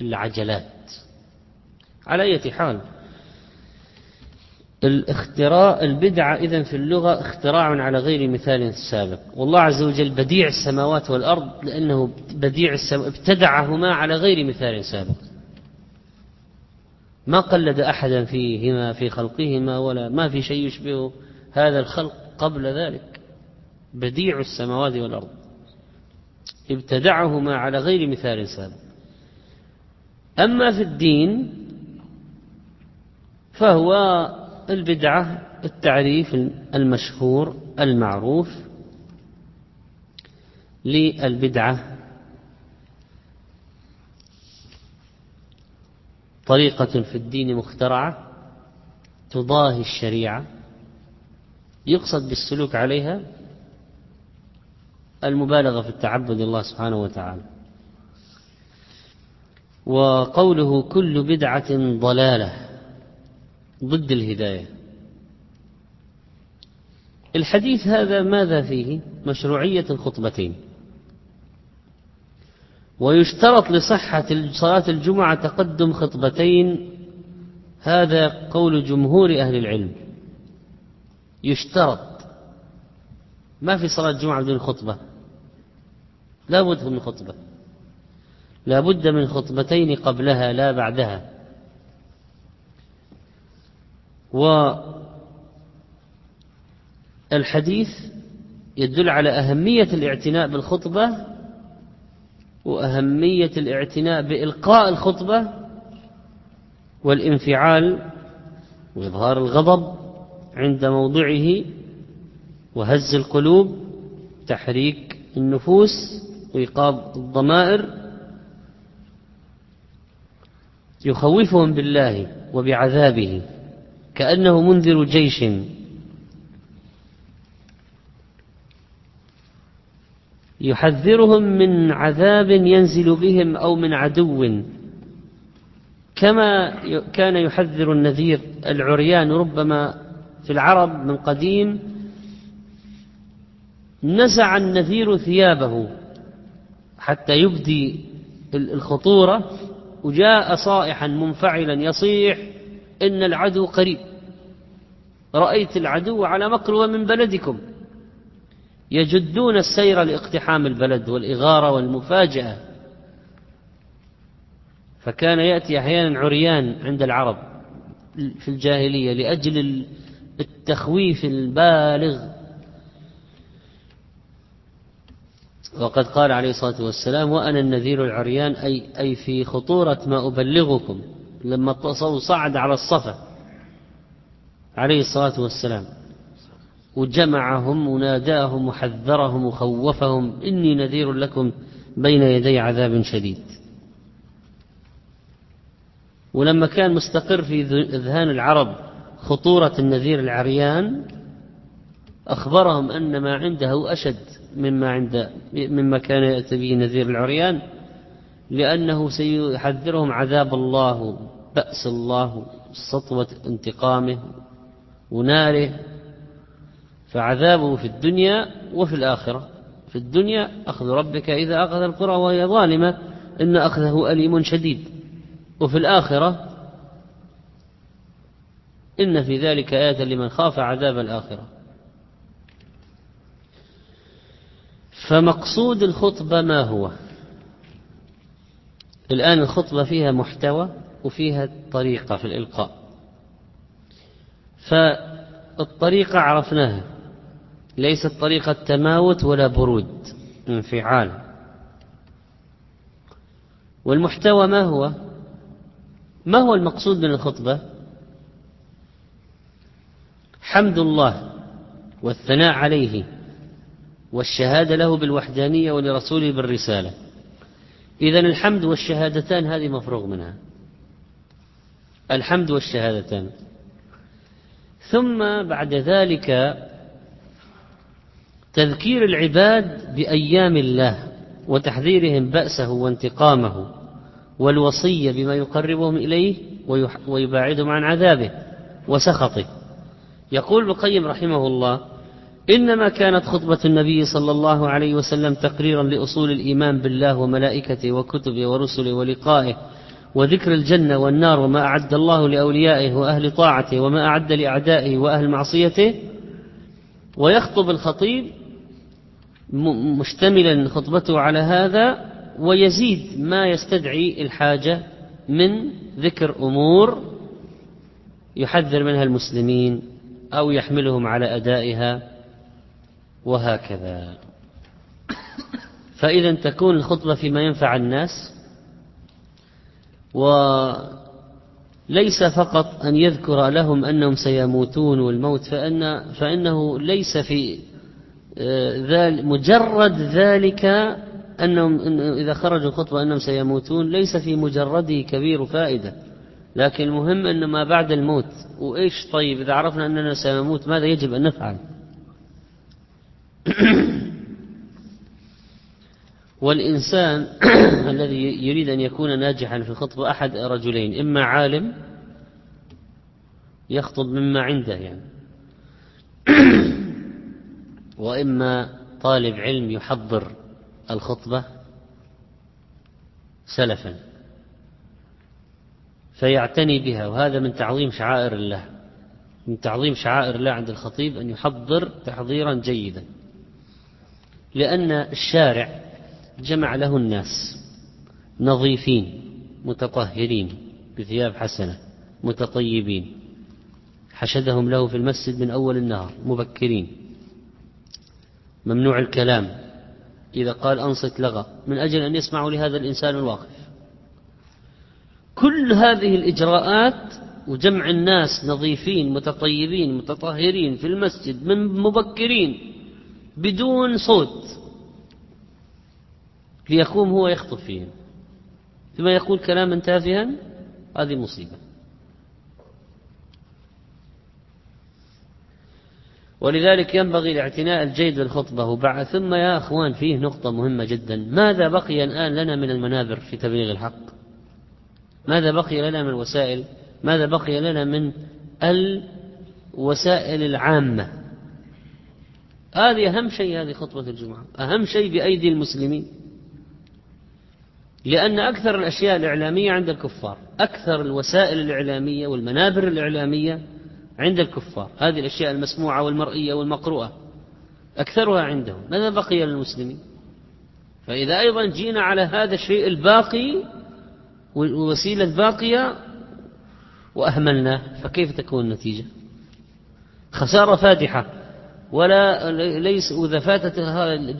العجلات. على أي حال الاختراع البدعة إذن في اللغة اختراع على غير مثال سابق. والله عز وجل بديع السماوات والأرض لأنه بديع السماوات ابتدعهما على غير مثال سابق. ما قلد أحدا فيهما في خلقهما ولا ما في شيء يشبه هذا الخلق قبل ذلك. بديع السماوات والأرض. ابتدعهما على غير مثال سابق. أما في الدين فهو البدعة التعريف المشهور المعروف للبدعة. طريقة في الدين مخترعة تضاهي الشريعة. يقصد بالسلوك عليها المبالغة في التعبد الله سبحانه وتعالى. وقوله كل بدعة ضلالة. ضد الهداية. الحديث هذا ماذا فيه؟ مشروعية الخطبتين. ويشترط لصحة صلاة الجمعة تقدم خطبتين. هذا قول جمهور أهل العلم. يشترط. ما في صلاة جمعة بدون خطبة. لا بد من خطبة. لا بد من خطبتين قبلها لا بعدها. والحديث يدل على أهمية الاعتناء بالخطبة وأهمية الاعتناء بإلقاء الخطبة والانفعال وإظهار الغضب عند موضعه وهز القلوب تحريك النفوس وإيقاظ الضمائر. يخوفهم بالله وبعذابه. كأنه منذر جيش. يحذرهم من عذاب ينزل بهم أو من عدو. كما كان يحذر النذير العريان ربما في العرب من قديم. نزع النذير ثيابه حتى يبدي الخطورة. وجاء صائحا منفعلا يصيح إن العدو قريب. رأيت العدو على مقربة من بلدكم. يجدون السير لاقتحام البلد والإغارة والمفاجأة. فكان يأتي أحيانا عريان عند العرب في الجاهلية لأجل التخويف البالغ. وقد قال عليه الصلاة والسلام وأنا النذير العريان أي, أي في خطورة ما أبلغكم. لما صعد على الصفا عليه الصلاة والسلام وجمعهم وناداهم وحذرهم وخوفهم إني نذير لكم بين يدي عذاب شديد. ولما كان مستقر في إذهان العرب خطورة النذير العريان أخبرهم أن ما عنده أشد مما عند مما كان يأتي به نذير العريان لأنه سيحذرهم عذاب الله بأس الله سطوة انتقامه وناره. فعذابه في الدنيا وفي الآخرة. في الدنيا أخذ ربك إذا أخذ القرى وهي ظالمة إن أخذه أليم شديد. وفي الآخرة إن في ذلك آية لمن خاف عذاب الآخرة. فمقصود الخطبة ما هو؟ الآن الخطبة فيها محتوى وفيها طريقة في الإلقاء. فالطريقة عرفناها. ليست طريقة تماوت ولا برود انفعال. والمحتوى ما هو؟ ما هو المقصود من الخطبة؟ حمد الله والثناء عليه والشهادة له بالوحدانية ولرسوله بالرسالة. إذا الحمد والشهادتان هذه مفروغ منها. الحمد والشهادتان. ثم بعد ذلك تذكير العباد بأيام الله وتحذيرهم بأسه وانتقامه والوصية بما يقربهم إليه ويباعدهم عن عذابه وسخطه. يقول ابن القيم رحمه الله إنما كانت خطبة النبي صلى الله عليه وسلم تقريرا لأصول الإيمان بالله وملائكته وكتبه ورسله ولقائه وذكر الجنة والنار وما أعد الله لأوليائه وأهل طاعته وما أعد لأعدائه وأهل معصيته. ويخطب الخطيب مشتملا خطبته على هذا ويزيد ما يستدعي الحاجة من ذكر أمور يحذر منها المسلمين أو يحملهم على أدائها. وهكذا. فإذا تكون الخطبة فيما ينفع الناس وليس فقط أن يذكر لهم أنهم سيموتون والموت فإن فإنه ليس في ذلك مجرد ذلك أنهم إذا خرجوا الخطبة أنهم سيموتون ليس في مجرده كبير فائدة. لكن المهم أن ما بعد الموت وإيش طيب إذا عرفنا أننا سنموت ماذا يجب أن نفعل؟ والإنسان الذي يريد أن يكون ناجحا في الخطبة أحد رجلين إما عالم يخطب مما عنده يعني وإما طالب علم يحضر الخطبة سلفا فيعتني بها. وهذا من تعظيم شعائر الله من تعظيم شعائر الله عند الخطيب أن يحضر تحضيرا جيدا. لأن الشارع جمع له الناس نظيفين متطهرين بثياب حسنة متطيبين. حشدهم له في المسجد من أول النهار مبكرين. ممنوع الكلام. إذا قال أنصت لغى من أجل أن يسمعوا لهذا الإنسان الواقف. كل هذه الإجراءات وجمع الناس نظيفين متطيبين متطهرين في المسجد من مبكرين بدون صوت ليقوم هو يخطب فيهم. ثم يقول كلاما تافها هذه مصيبة. ولذلك ينبغي الاعتناء الجيد بالخطبة وبعد. ثم يا أخوان فيه نقطة مهمة جدا. ماذا بقي الآن لنا من المنابر في تبليغ الحق؟ ماذا بقي لنا من الوسائل؟ ماذا بقي لنا من الوسائل العامة؟ هذه أهم شيء هذه خطبة الجمعة أهم شيء بأيدي المسلمين. لأن أكثر الأشياء الإعلامية عند الكفار أكثر الوسائل الإعلامية والمنابر الإعلامية عند الكفار هذه الأشياء المسموعة والمرئية والمقروءة أكثرها عندهم. ماذا بقي للمسلمين؟ فإذا أيضا جينا على هذا الشيء الباقي والوسيلة الباقية وأهملناه فكيف تكون النتيجة؟ خسارة فادحة. ولا ليس وإذا فاتت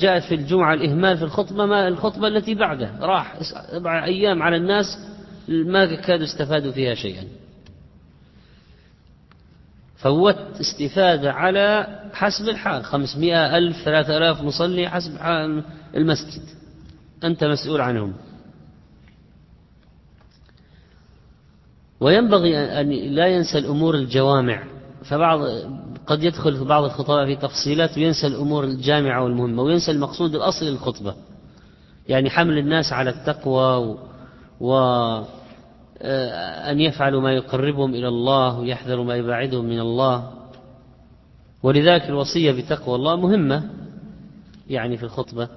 جاءت في الجمعة الإهمال في الخطبة ما الخطبة التي بعده راح سبع أيام على الناس ما كادوا استفادوا فيها شيئا. فوت استفادة على حسب الحال. خمسمائة ألف ثلاثة ألاف مصلي حسب حال المسجد. أنت مسؤول عنهم. وينبغي أن لا ينسى الأمور الجوامع. فبعض قد يدخل في بعض الخطباء في تفصيلات وينسى الأمور الجامعة والمهمة وينسى المقصود الأصلي للخطبة. يعني حمل الناس على التقوى وأن آه، يفعلوا ما يقربهم إلى الله ويحذروا ما يباعدهم من الله. ولذلك الوصية بتقوى الله مهمة يعني في الخطبة.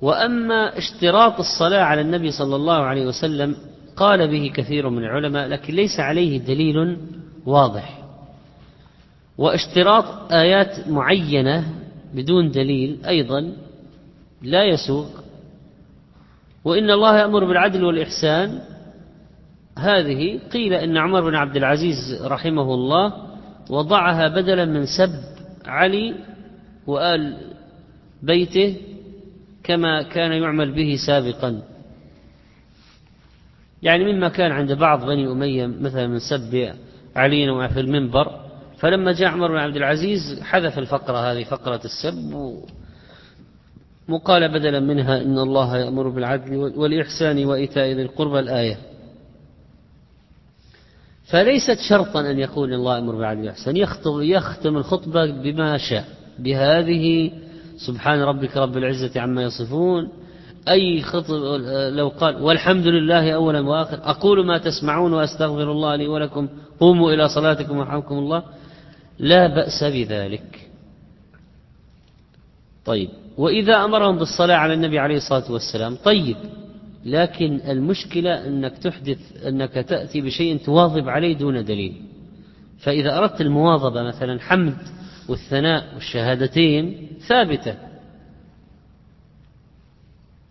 وأما اشتراط الصلاة على النبي صلى الله عليه وسلم قال به كثير من العلماء لكن ليس عليه دليل واضح. واشتراط آيات معينة بدون دليل أيضا لا يسوق. وإن الله يأمر بالعدل والإحسان. هذه قيل إن عمر بن عبد العزيز رحمه الله وضعها بدلا من سب علي وآل بيته كما كان يعمل به سابقا. يعني مما كان عند بعض بني أمية مثلا من سب علي في المنبر فلما جاء عمر بن عبد العزيز حذف الفقرة هذه فقرة السب وقال بدلا منها إن الله يأمر بالعدل والإحسان وإيتاء ذي القربى الآية. فليست شرطا أن يقول الله أمر بالعدل والإحسان. يختم, يختم الخطبة بما شاء بهذه سبحان ربك رب العزة عما يصفون. أي خطب لو قال والحمد لله أولا وآخر أقول ما تسمعون وأستغفر الله لي ولكم قوموا إلى صلاتكم ورحمكم الله. لا بأس بذلك. طيب وإذا أمرهم بالصلاة على النبي عليه الصلاة والسلام طيب لكن المشكلة أنك تحدث أنك تأتي بشيء تواظب عليه دون دليل. فإذا أردت المواظبة مثلا حمد والثناء والشهادتين ثابتة.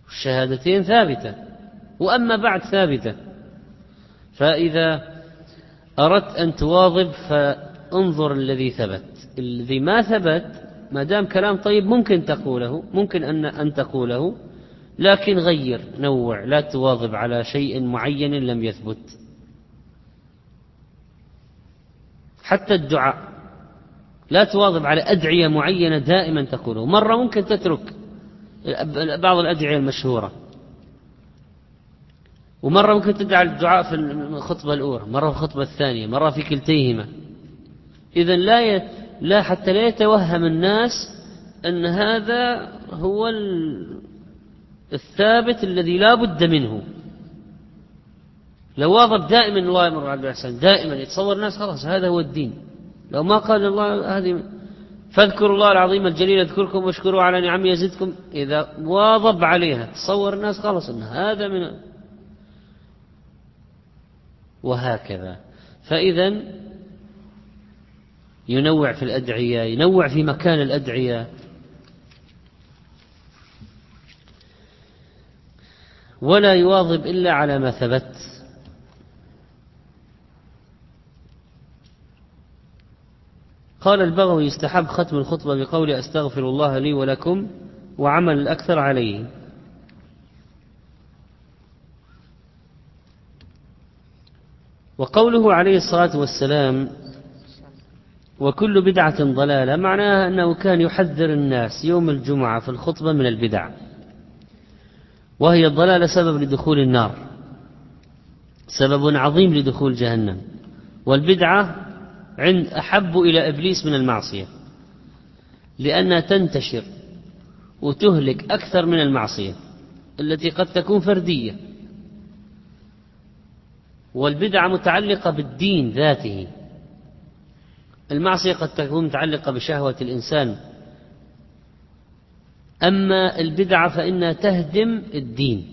الشهادتين ثابتة وأما بعد ثابتة. فإذا أردت أن تواظب فانظر الذي ثبت. الذي ما ثبت ما دام كلام طيب ممكن تقوله ممكن أن أن تقوله لكن غير نوع لا تواظب على شيء معين لم يثبت. حتى الدعاء لا تواظب على أدعية معينة دائما تقوله. مرة ممكن تترك بعض الأدعية المشهورة. ومرة ممكن تدعى الدعاء في الخطبة الأولى مرة في الخطبة الثانية مرة في كلتيهما. إذا لا ي... لا حتى لا يتوهم الناس أن هذا هو الثابت الذي لا بد منه. لو واظب دائما الله يمر على الإحسان دائما يتصور الناس خلاص هذا هو الدين. لو ما قال الله هذه فاذكروا الله العظيم الجليل اذكركم واشكروا على نعمه يزدكم. إذا واظب عليها تصور الناس خلاص أن هذا من وهكذا. فإذا ينوع في الأدعية ينوع في مكان الأدعية. ولا يواظب إلا على ما ثبت. قال البغوي يستحب ختم الخطبة بقول أستغفر الله لي ولكم وعمل الأكثر عليه وقوله عليه الصلاة والسلام وكل بدعة ضلالة معناها أنه كان يحذر الناس يوم الجمعة في الخطبة من البدع. وهي الضلالة سبب لدخول النار. سبب عظيم لدخول جهنم. والبدعة عند أحب إلى إبليس من المعصية لأنها تنتشر وتهلك أكثر من المعصية التي قد تكون فردية. والبدعة متعلقة بالدين ذاته. المعصية قد تكون متعلقة بشهوة الإنسان. أما البدعة فإنها تهدم الدين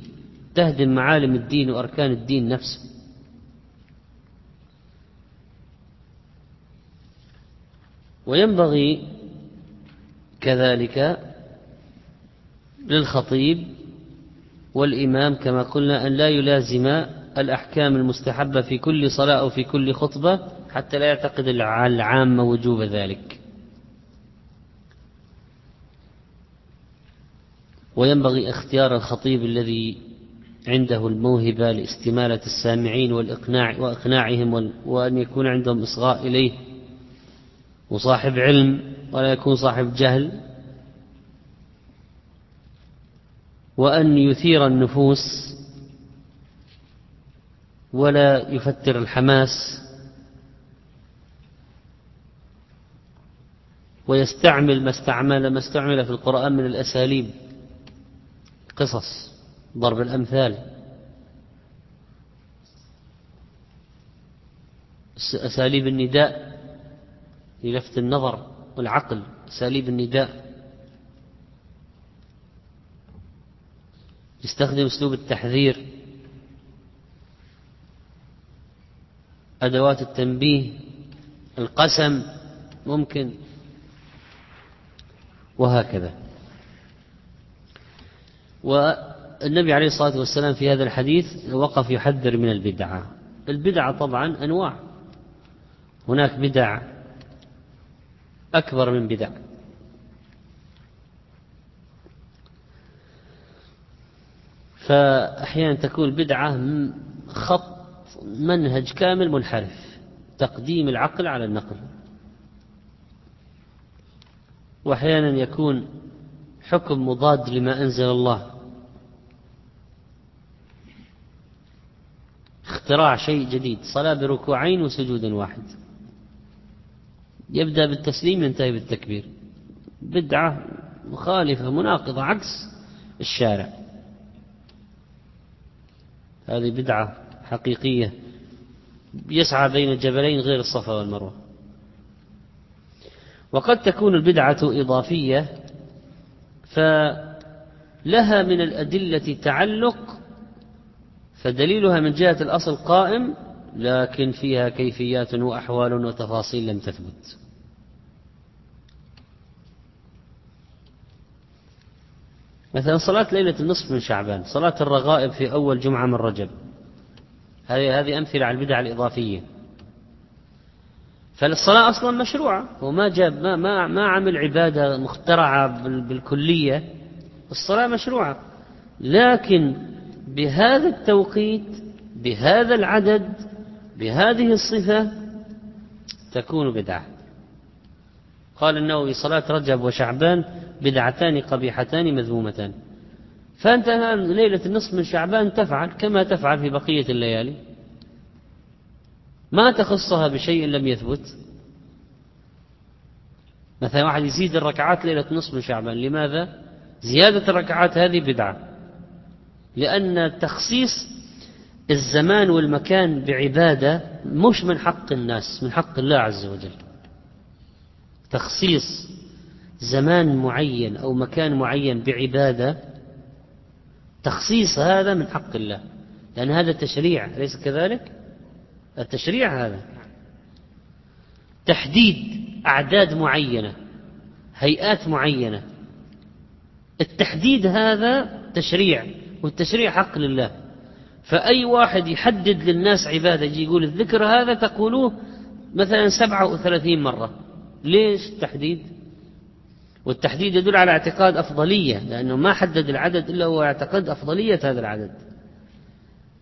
تهدم معالم الدين وأركان الدين نفسه. وينبغي كذلك للخطيب والإمام كما قلنا أن لا يلازم الأحكام المستحبة في كل صلاة أو في كل خطبة حتى لا يعتقد العامة وجوب ذلك. وينبغي اختيار الخطيب الذي عنده الموهبة لاستمالة السامعين والإقناع وإقناعهم وأن يكون عندهم إصغاء إليه وصاحب علم ولا يكون صاحب جهل. وأن يثير النفوس ولا يفتر الحماس ويستعمل ما استعمل ما استعمل في القرآن من الأساليب. قصص ضرب الأمثال. أساليب النداء للفت النظر والعقل. أساليب النداء. يستخدم أسلوب التحذير. أدوات التنبيه. القسم ممكن. وهكذا. والنبي عليه الصلاة والسلام في هذا الحديث وقف يحذر من البدعة. البدعة طبعا أنواع. هناك بدع أكبر من بدع. فأحيانا تكون بدعة خط منهج كامل منحرف. تقديم العقل على النقل. وأحيانا يكون حكم مضاد لما أنزل الله. اختراع شيء جديد صلاة بركوعين وسجود واحد. يبدأ بالتسليم ينتهي بالتكبير. بدعة مخالفة مناقضة عكس الشارع. هذه بدعة حقيقية يسعى بين الجبلين غير الصفا والمروة. وقد تكون البدعة إضافية فلها من الأدلة تعلق فدليلها من جهة الأصل قائم لكن فيها كيفيات وأحوال وتفاصيل لم تثبت. مثلا صلاة ليلة النصف من شعبان صلاة الرغائب في أول جمعة من رجب. هذه هذه أمثلة على البدع الإضافية. فالصلاة أصلا مشروعة. وما جاب ما ما ما عمل عبادة مخترعة بالكلية. الصلاة مشروعة. لكن بهذا التوقيت بهذا العدد بهذه الصفة تكون بدعة. قال النووي صلاة رجب وشعبان بدعتان قبيحتان مذمومتان. فأنت الآن ليلة النصف من شعبان تفعل كما تفعل في بقية الليالي. ما تخصها بشيء لم يثبت. مثلا واحد يزيد الركعات ليلة نصف من شعبان لماذا؟ زيادة الركعات هذه بدعة. لأن تخصيص الزمان والمكان بعبادة مش من حق الناس من حق الله عز وجل. تخصيص زمان معين أو مكان معين بعبادة تخصيص هذا من حق الله. لأن هذا تشريع أليس كذلك؟ التشريع هذا. تحديد أعداد معينة هيئات معينة. التحديد هذا تشريع والتشريع حق لله. فأي واحد يحدد للناس عبادة يجي يقول الذكر هذا تقولوه مثلا سبعة وثلاثين مرة. ليش التحديد والتحديد يدل على اعتقاد أفضلية لأنه ما حدد العدد إلا هو يعتقد أفضلية هذا العدد.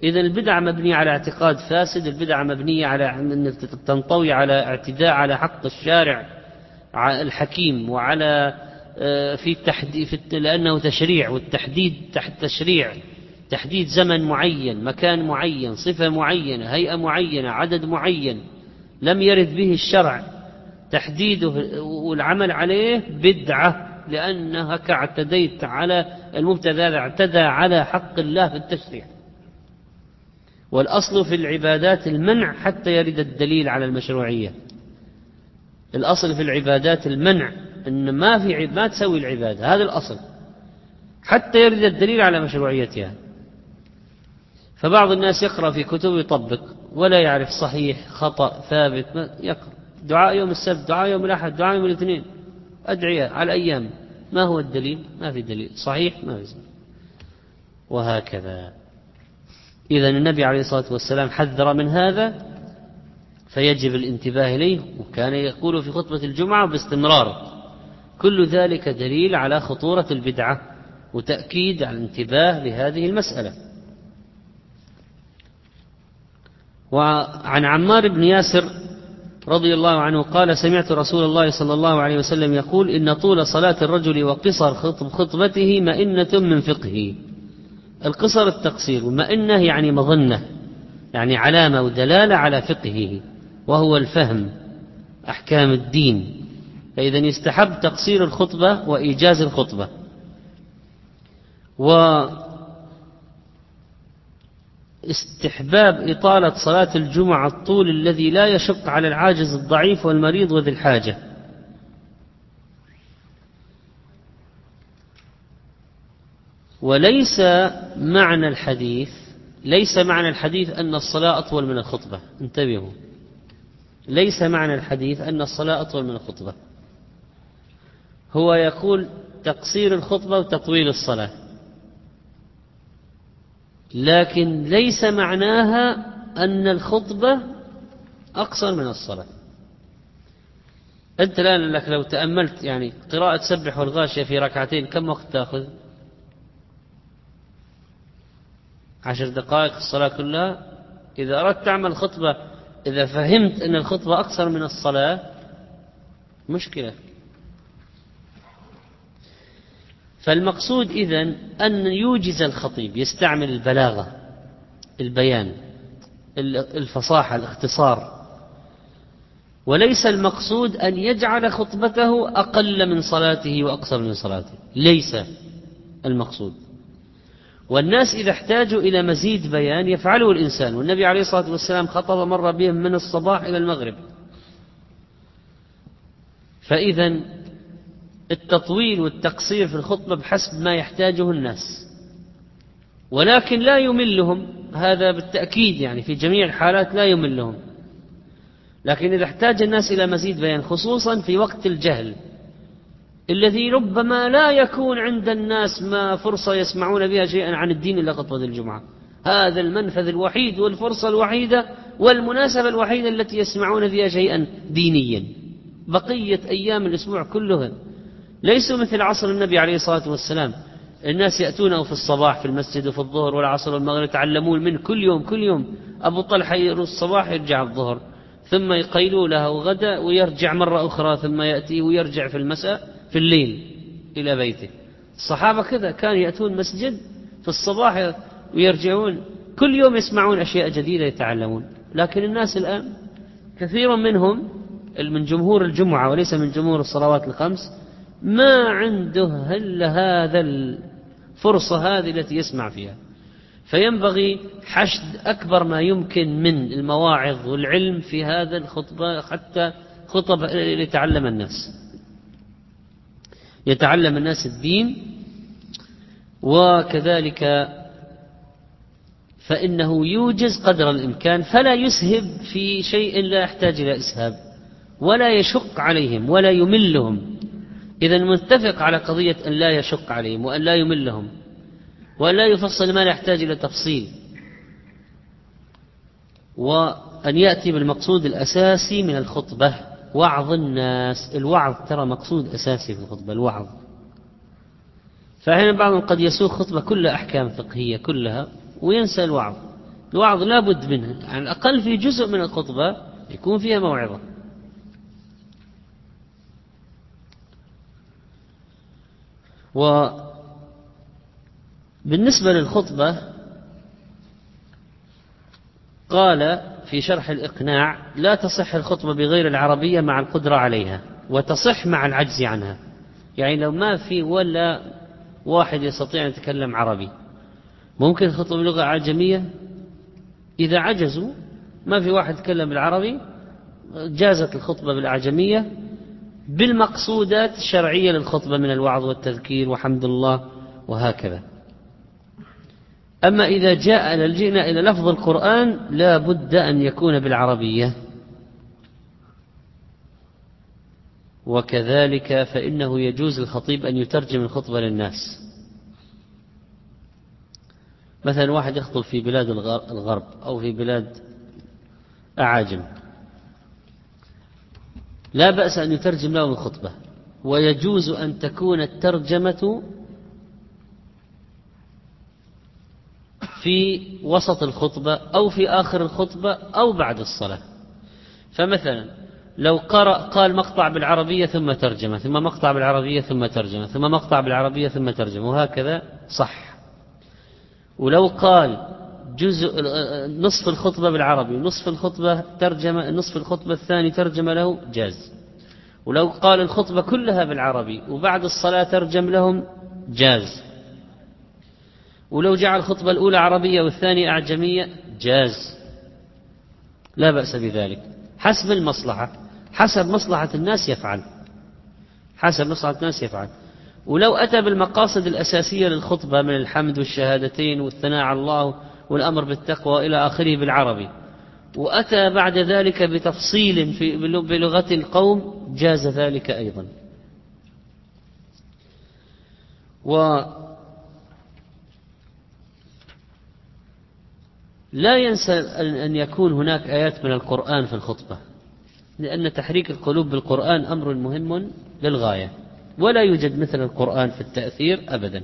إذا البدعة مبنية على اعتقاد فاسد البدعة مبنية على أن تنطوي على اعتداء على حق الشارع الحكيم وعلى آه، في في لأنه تشريع والتحديد تحت تشريع. تحديد زمن معين مكان معين صفة معينة هيئة معينة عدد معين. لم يرد به الشرع. تحديده والعمل عليه بدعة لأنك اعتديت على المبتدى اعتدى على حق الله في التشريع. والأصل في العبادات المنع حتى يرد الدليل على المشروعية. الأصل في العبادات المنع أن ما في ما تسوي العبادة هذا الأصل. حتى يرد الدليل على مشروعيتها. فبعض الناس يقرأ في كتب يطبق ولا يعرف صحيح خطأ ثابت ما يقرأ. دعاء يوم السبت دعاء يوم الأحد دعاء يوم الاثنين. أدعية على أيام ما هو الدليل؟ ما في دليل. صحيح؟ ما في وهكذا. إذا النبي عليه الصلاة والسلام حذر من هذا فيجب الانتباه إليه وكان يقول في خطبة الجمعة باستمرار كل ذلك دليل على خطورة البدعة وتأكيد على الانتباه لهذه المسألة. وعن عمار بن ياسر رضي الله عنه قال سمعت رسول الله صلى الله عليه وسلم يقول إن طول صلاة الرجل وقصر خطبته مئنة من فقهه. القصر التقصير ومئنة يعني مظنة يعني علامة ودلالة على فقهه وهو الفهم أحكام الدين. فإذا يستحب تقصير الخطبة وإيجاز الخطبة. و استحباب إطالة صلاة الجمعة الطول الذي لا يشق على العاجز الضعيف والمريض وذي الحاجة. وليس معنى الحديث ليس معنى الحديث أن الصلاة أطول من الخطبة. انتبهوا. ليس معنى الحديث أن الصلاة أطول من الخطبة. هو يقول تقصير الخطبة وتطويل الصلاة. لكن ليس معناها أن الخطبة أقصر من الصلاة. أنت الآن لك لو تأملت يعني قراءة سبح والغاشية في ركعتين كم وقت تأخذ؟ عشر دقائق الصلاة كلها. إذا أردت تعمل خطبة إذا فهمت أن الخطبة أقصر من الصلاة مشكلة. فالمقصود إذن أن يوجز الخطيب يستعمل البلاغة البيان الفصاحة الاختصار. وليس المقصود أن يجعل خطبته أقل من صلاته وأقصر من صلاته. ليس المقصود. والناس إذا احتاجوا إلى مزيد بيان يفعله الإنسان. والنبي عليه الصلاة والسلام خطب مرة بهم من الصباح إلى المغرب. فإذا التطويل والتقصير في الخطبة بحسب ما يحتاجه الناس. ولكن لا يملهم هذا بالتأكيد يعني في جميع الحالات لا يملهم. لكن إذا احتاج الناس إلى مزيد بيان خصوصا في وقت الجهل الذي ربما لا يكون عند الناس ما فرصة يسمعون بها شيئا عن الدين إلا خطبة الجمعة. هذا المنفذ الوحيد والفرصة الوحيدة والمناسبة الوحيدة التي يسمعون فيها شيئا دينيا. بقية أيام الأسبوع كلها. ليسوا مثل عصر النبي عليه الصلاة والسلام. الناس يأتونه في الصباح في المسجد وفي الظهر والعصر والمغرب يتعلمون منه كل يوم كل يوم. أبو طلحة يروح الصباح يرجع الظهر ثم يقيلوا له غدا ويرجع مرة أخرى ثم يأتي ويرجع في المساء. في الليل إلى بيته. الصحابة كذا كانوا يأتون مسجد في الصباح ويرجعون. كل يوم يسمعون أشياء جديدة يتعلمون. لكن الناس الآن كثير منهم من جمهور الجمعة وليس من جمهور الصلوات الخمس ما عنده إلا هذا الفرصة هذه التي يسمع فيها. فينبغي حشد أكبر ما يمكن من المواعظ والعلم في هذا الخطبة حتى خطب ليتعلم الناس يتعلم الناس الدين وكذلك فإنه يوجز قدر الإمكان فلا يسهب في شيء لا يحتاج إلى إسهاب ولا يشق عليهم ولا يملهم. إذا متفق على قضية أن لا يشق عليهم وأن لا يملهم وأن لا يفصل ما لا يحتاج إلى تفصيل وأن يأتي بالمقصود الأساسي من الخطبة. وعظ الناس الوعظ ترى مقصود أساسي في الخطبة الوعظ. فأحيانا بعضهم قد يسوق خطبة كلها أحكام فقهية كلها وينسى الوعظ. الوعظ لا بد منه على الأقل في جزء من الخطبة يكون فيها موعظة. وبالنسبة للخطبة قال في شرح الإقناع لا تصح الخطبة بغير العربية مع القدرة عليها وتصح مع العجز عنها. يعني لو ما في ولا واحد يستطيع أن يتكلم عربي ممكن الخطبة بلغة أعجمية إذا عجزوا ما في واحد يتكلم بالعربي جازت الخطبة بالأعجمية بالمقصودات الشرعية للخطبة من الوعظ والتذكير وحمد الله وهكذا. أما إذا جاء لجئنا إلى لفظ القرآن لا بد أن يكون بالعربية. وكذلك فإنه يجوز الخطيب أن يترجم الخطبة للناس. مثلا واحد يخطب في بلاد الغرب أو في بلاد أعاجم. لا بأس أن يترجم لهم الخطبة. ويجوز أن تكون الترجمة في وسط الخطبة أو في آخر الخطبة أو بعد الصلاة. فمثلا لو قرأ قال مقطع بالعربية ثم ترجمة ثم مقطع بالعربية ثم ترجمة ثم مقطع بالعربية ثم ترجمة وهكذا صح. ولو قال جزء نصف الخطبة بالعربي نصف الخطبة ترجمة نصف الخطبة الثاني ترجمة له جاز. ولو قال الخطبة كلها بالعربي وبعد الصلاة ترجم لهم جاز. ولو جعل الخطبة الأولى عربية والثانية أعجمية جاز. لا بأس بذلك. حسب المصلحة حسب مصلحة الناس يفعل. حسب مصلحة الناس يفعل. ولو أتى بالمقاصد الأساسية للخطبة من الحمد والشهادتين والثناء على الله والأمر بالتقوى إلى آخره بالعربي وأتى بعد ذلك بتفصيل في بلغة القوم جاز ذلك أيضا. و لا ينسى أن يكون هناك آيات من القرآن في الخطبة لأن تحريك القلوب بالقرآن أمر مهم للغاية ولا يوجد مثل القرآن في التأثير أبدا.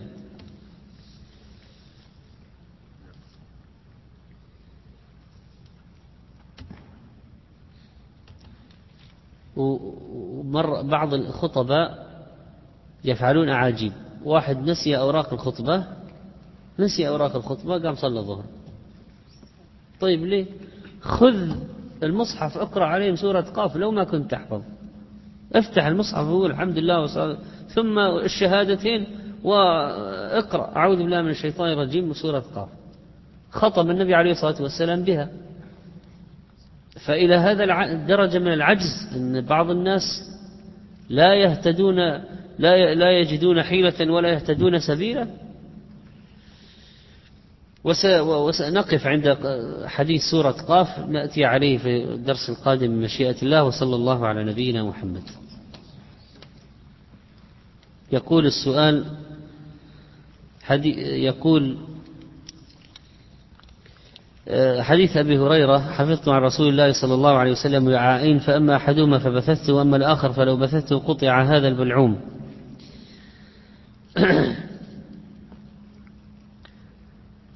ومر بعض الخطباء يفعلون أعاجيب. واحد نسي أوراق الخطبة نسي أوراق الخطبة قام صلى الظهر. طيب ليه؟ خذ المصحف اقرأ عليهم سورة قاف لو ما كنت تحفظ. افتح المصحف وقول الحمد لله وصال ثم الشهادتين واقرأ. أعوذ بالله من الشيطان الرجيم وسورة قاف. خطب النبي عليه الصلاة والسلام بها. فإلى هذا الدرجة من العجز أن بعض الناس لا يهتدون لا لا يجدون حيلة ولا يهتدون سبيلا. وسنقف عند حديث سورة قاف نأتي عليه في الدرس القادم من مشيئة الله وصلى الله على نبينا محمد. يقول السؤال يقول آه، حديث أبي هريرة حفظت عن رسول الله صلى الله عليه وسلم وعاءين فأما أحدهما فبثثته وأما الآخر فلو بثثته قطع هذا البلعوم.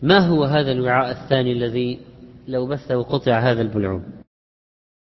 ما هو هذا الوعاء الثاني الذي لو بثه قطع هذا البلعوم؟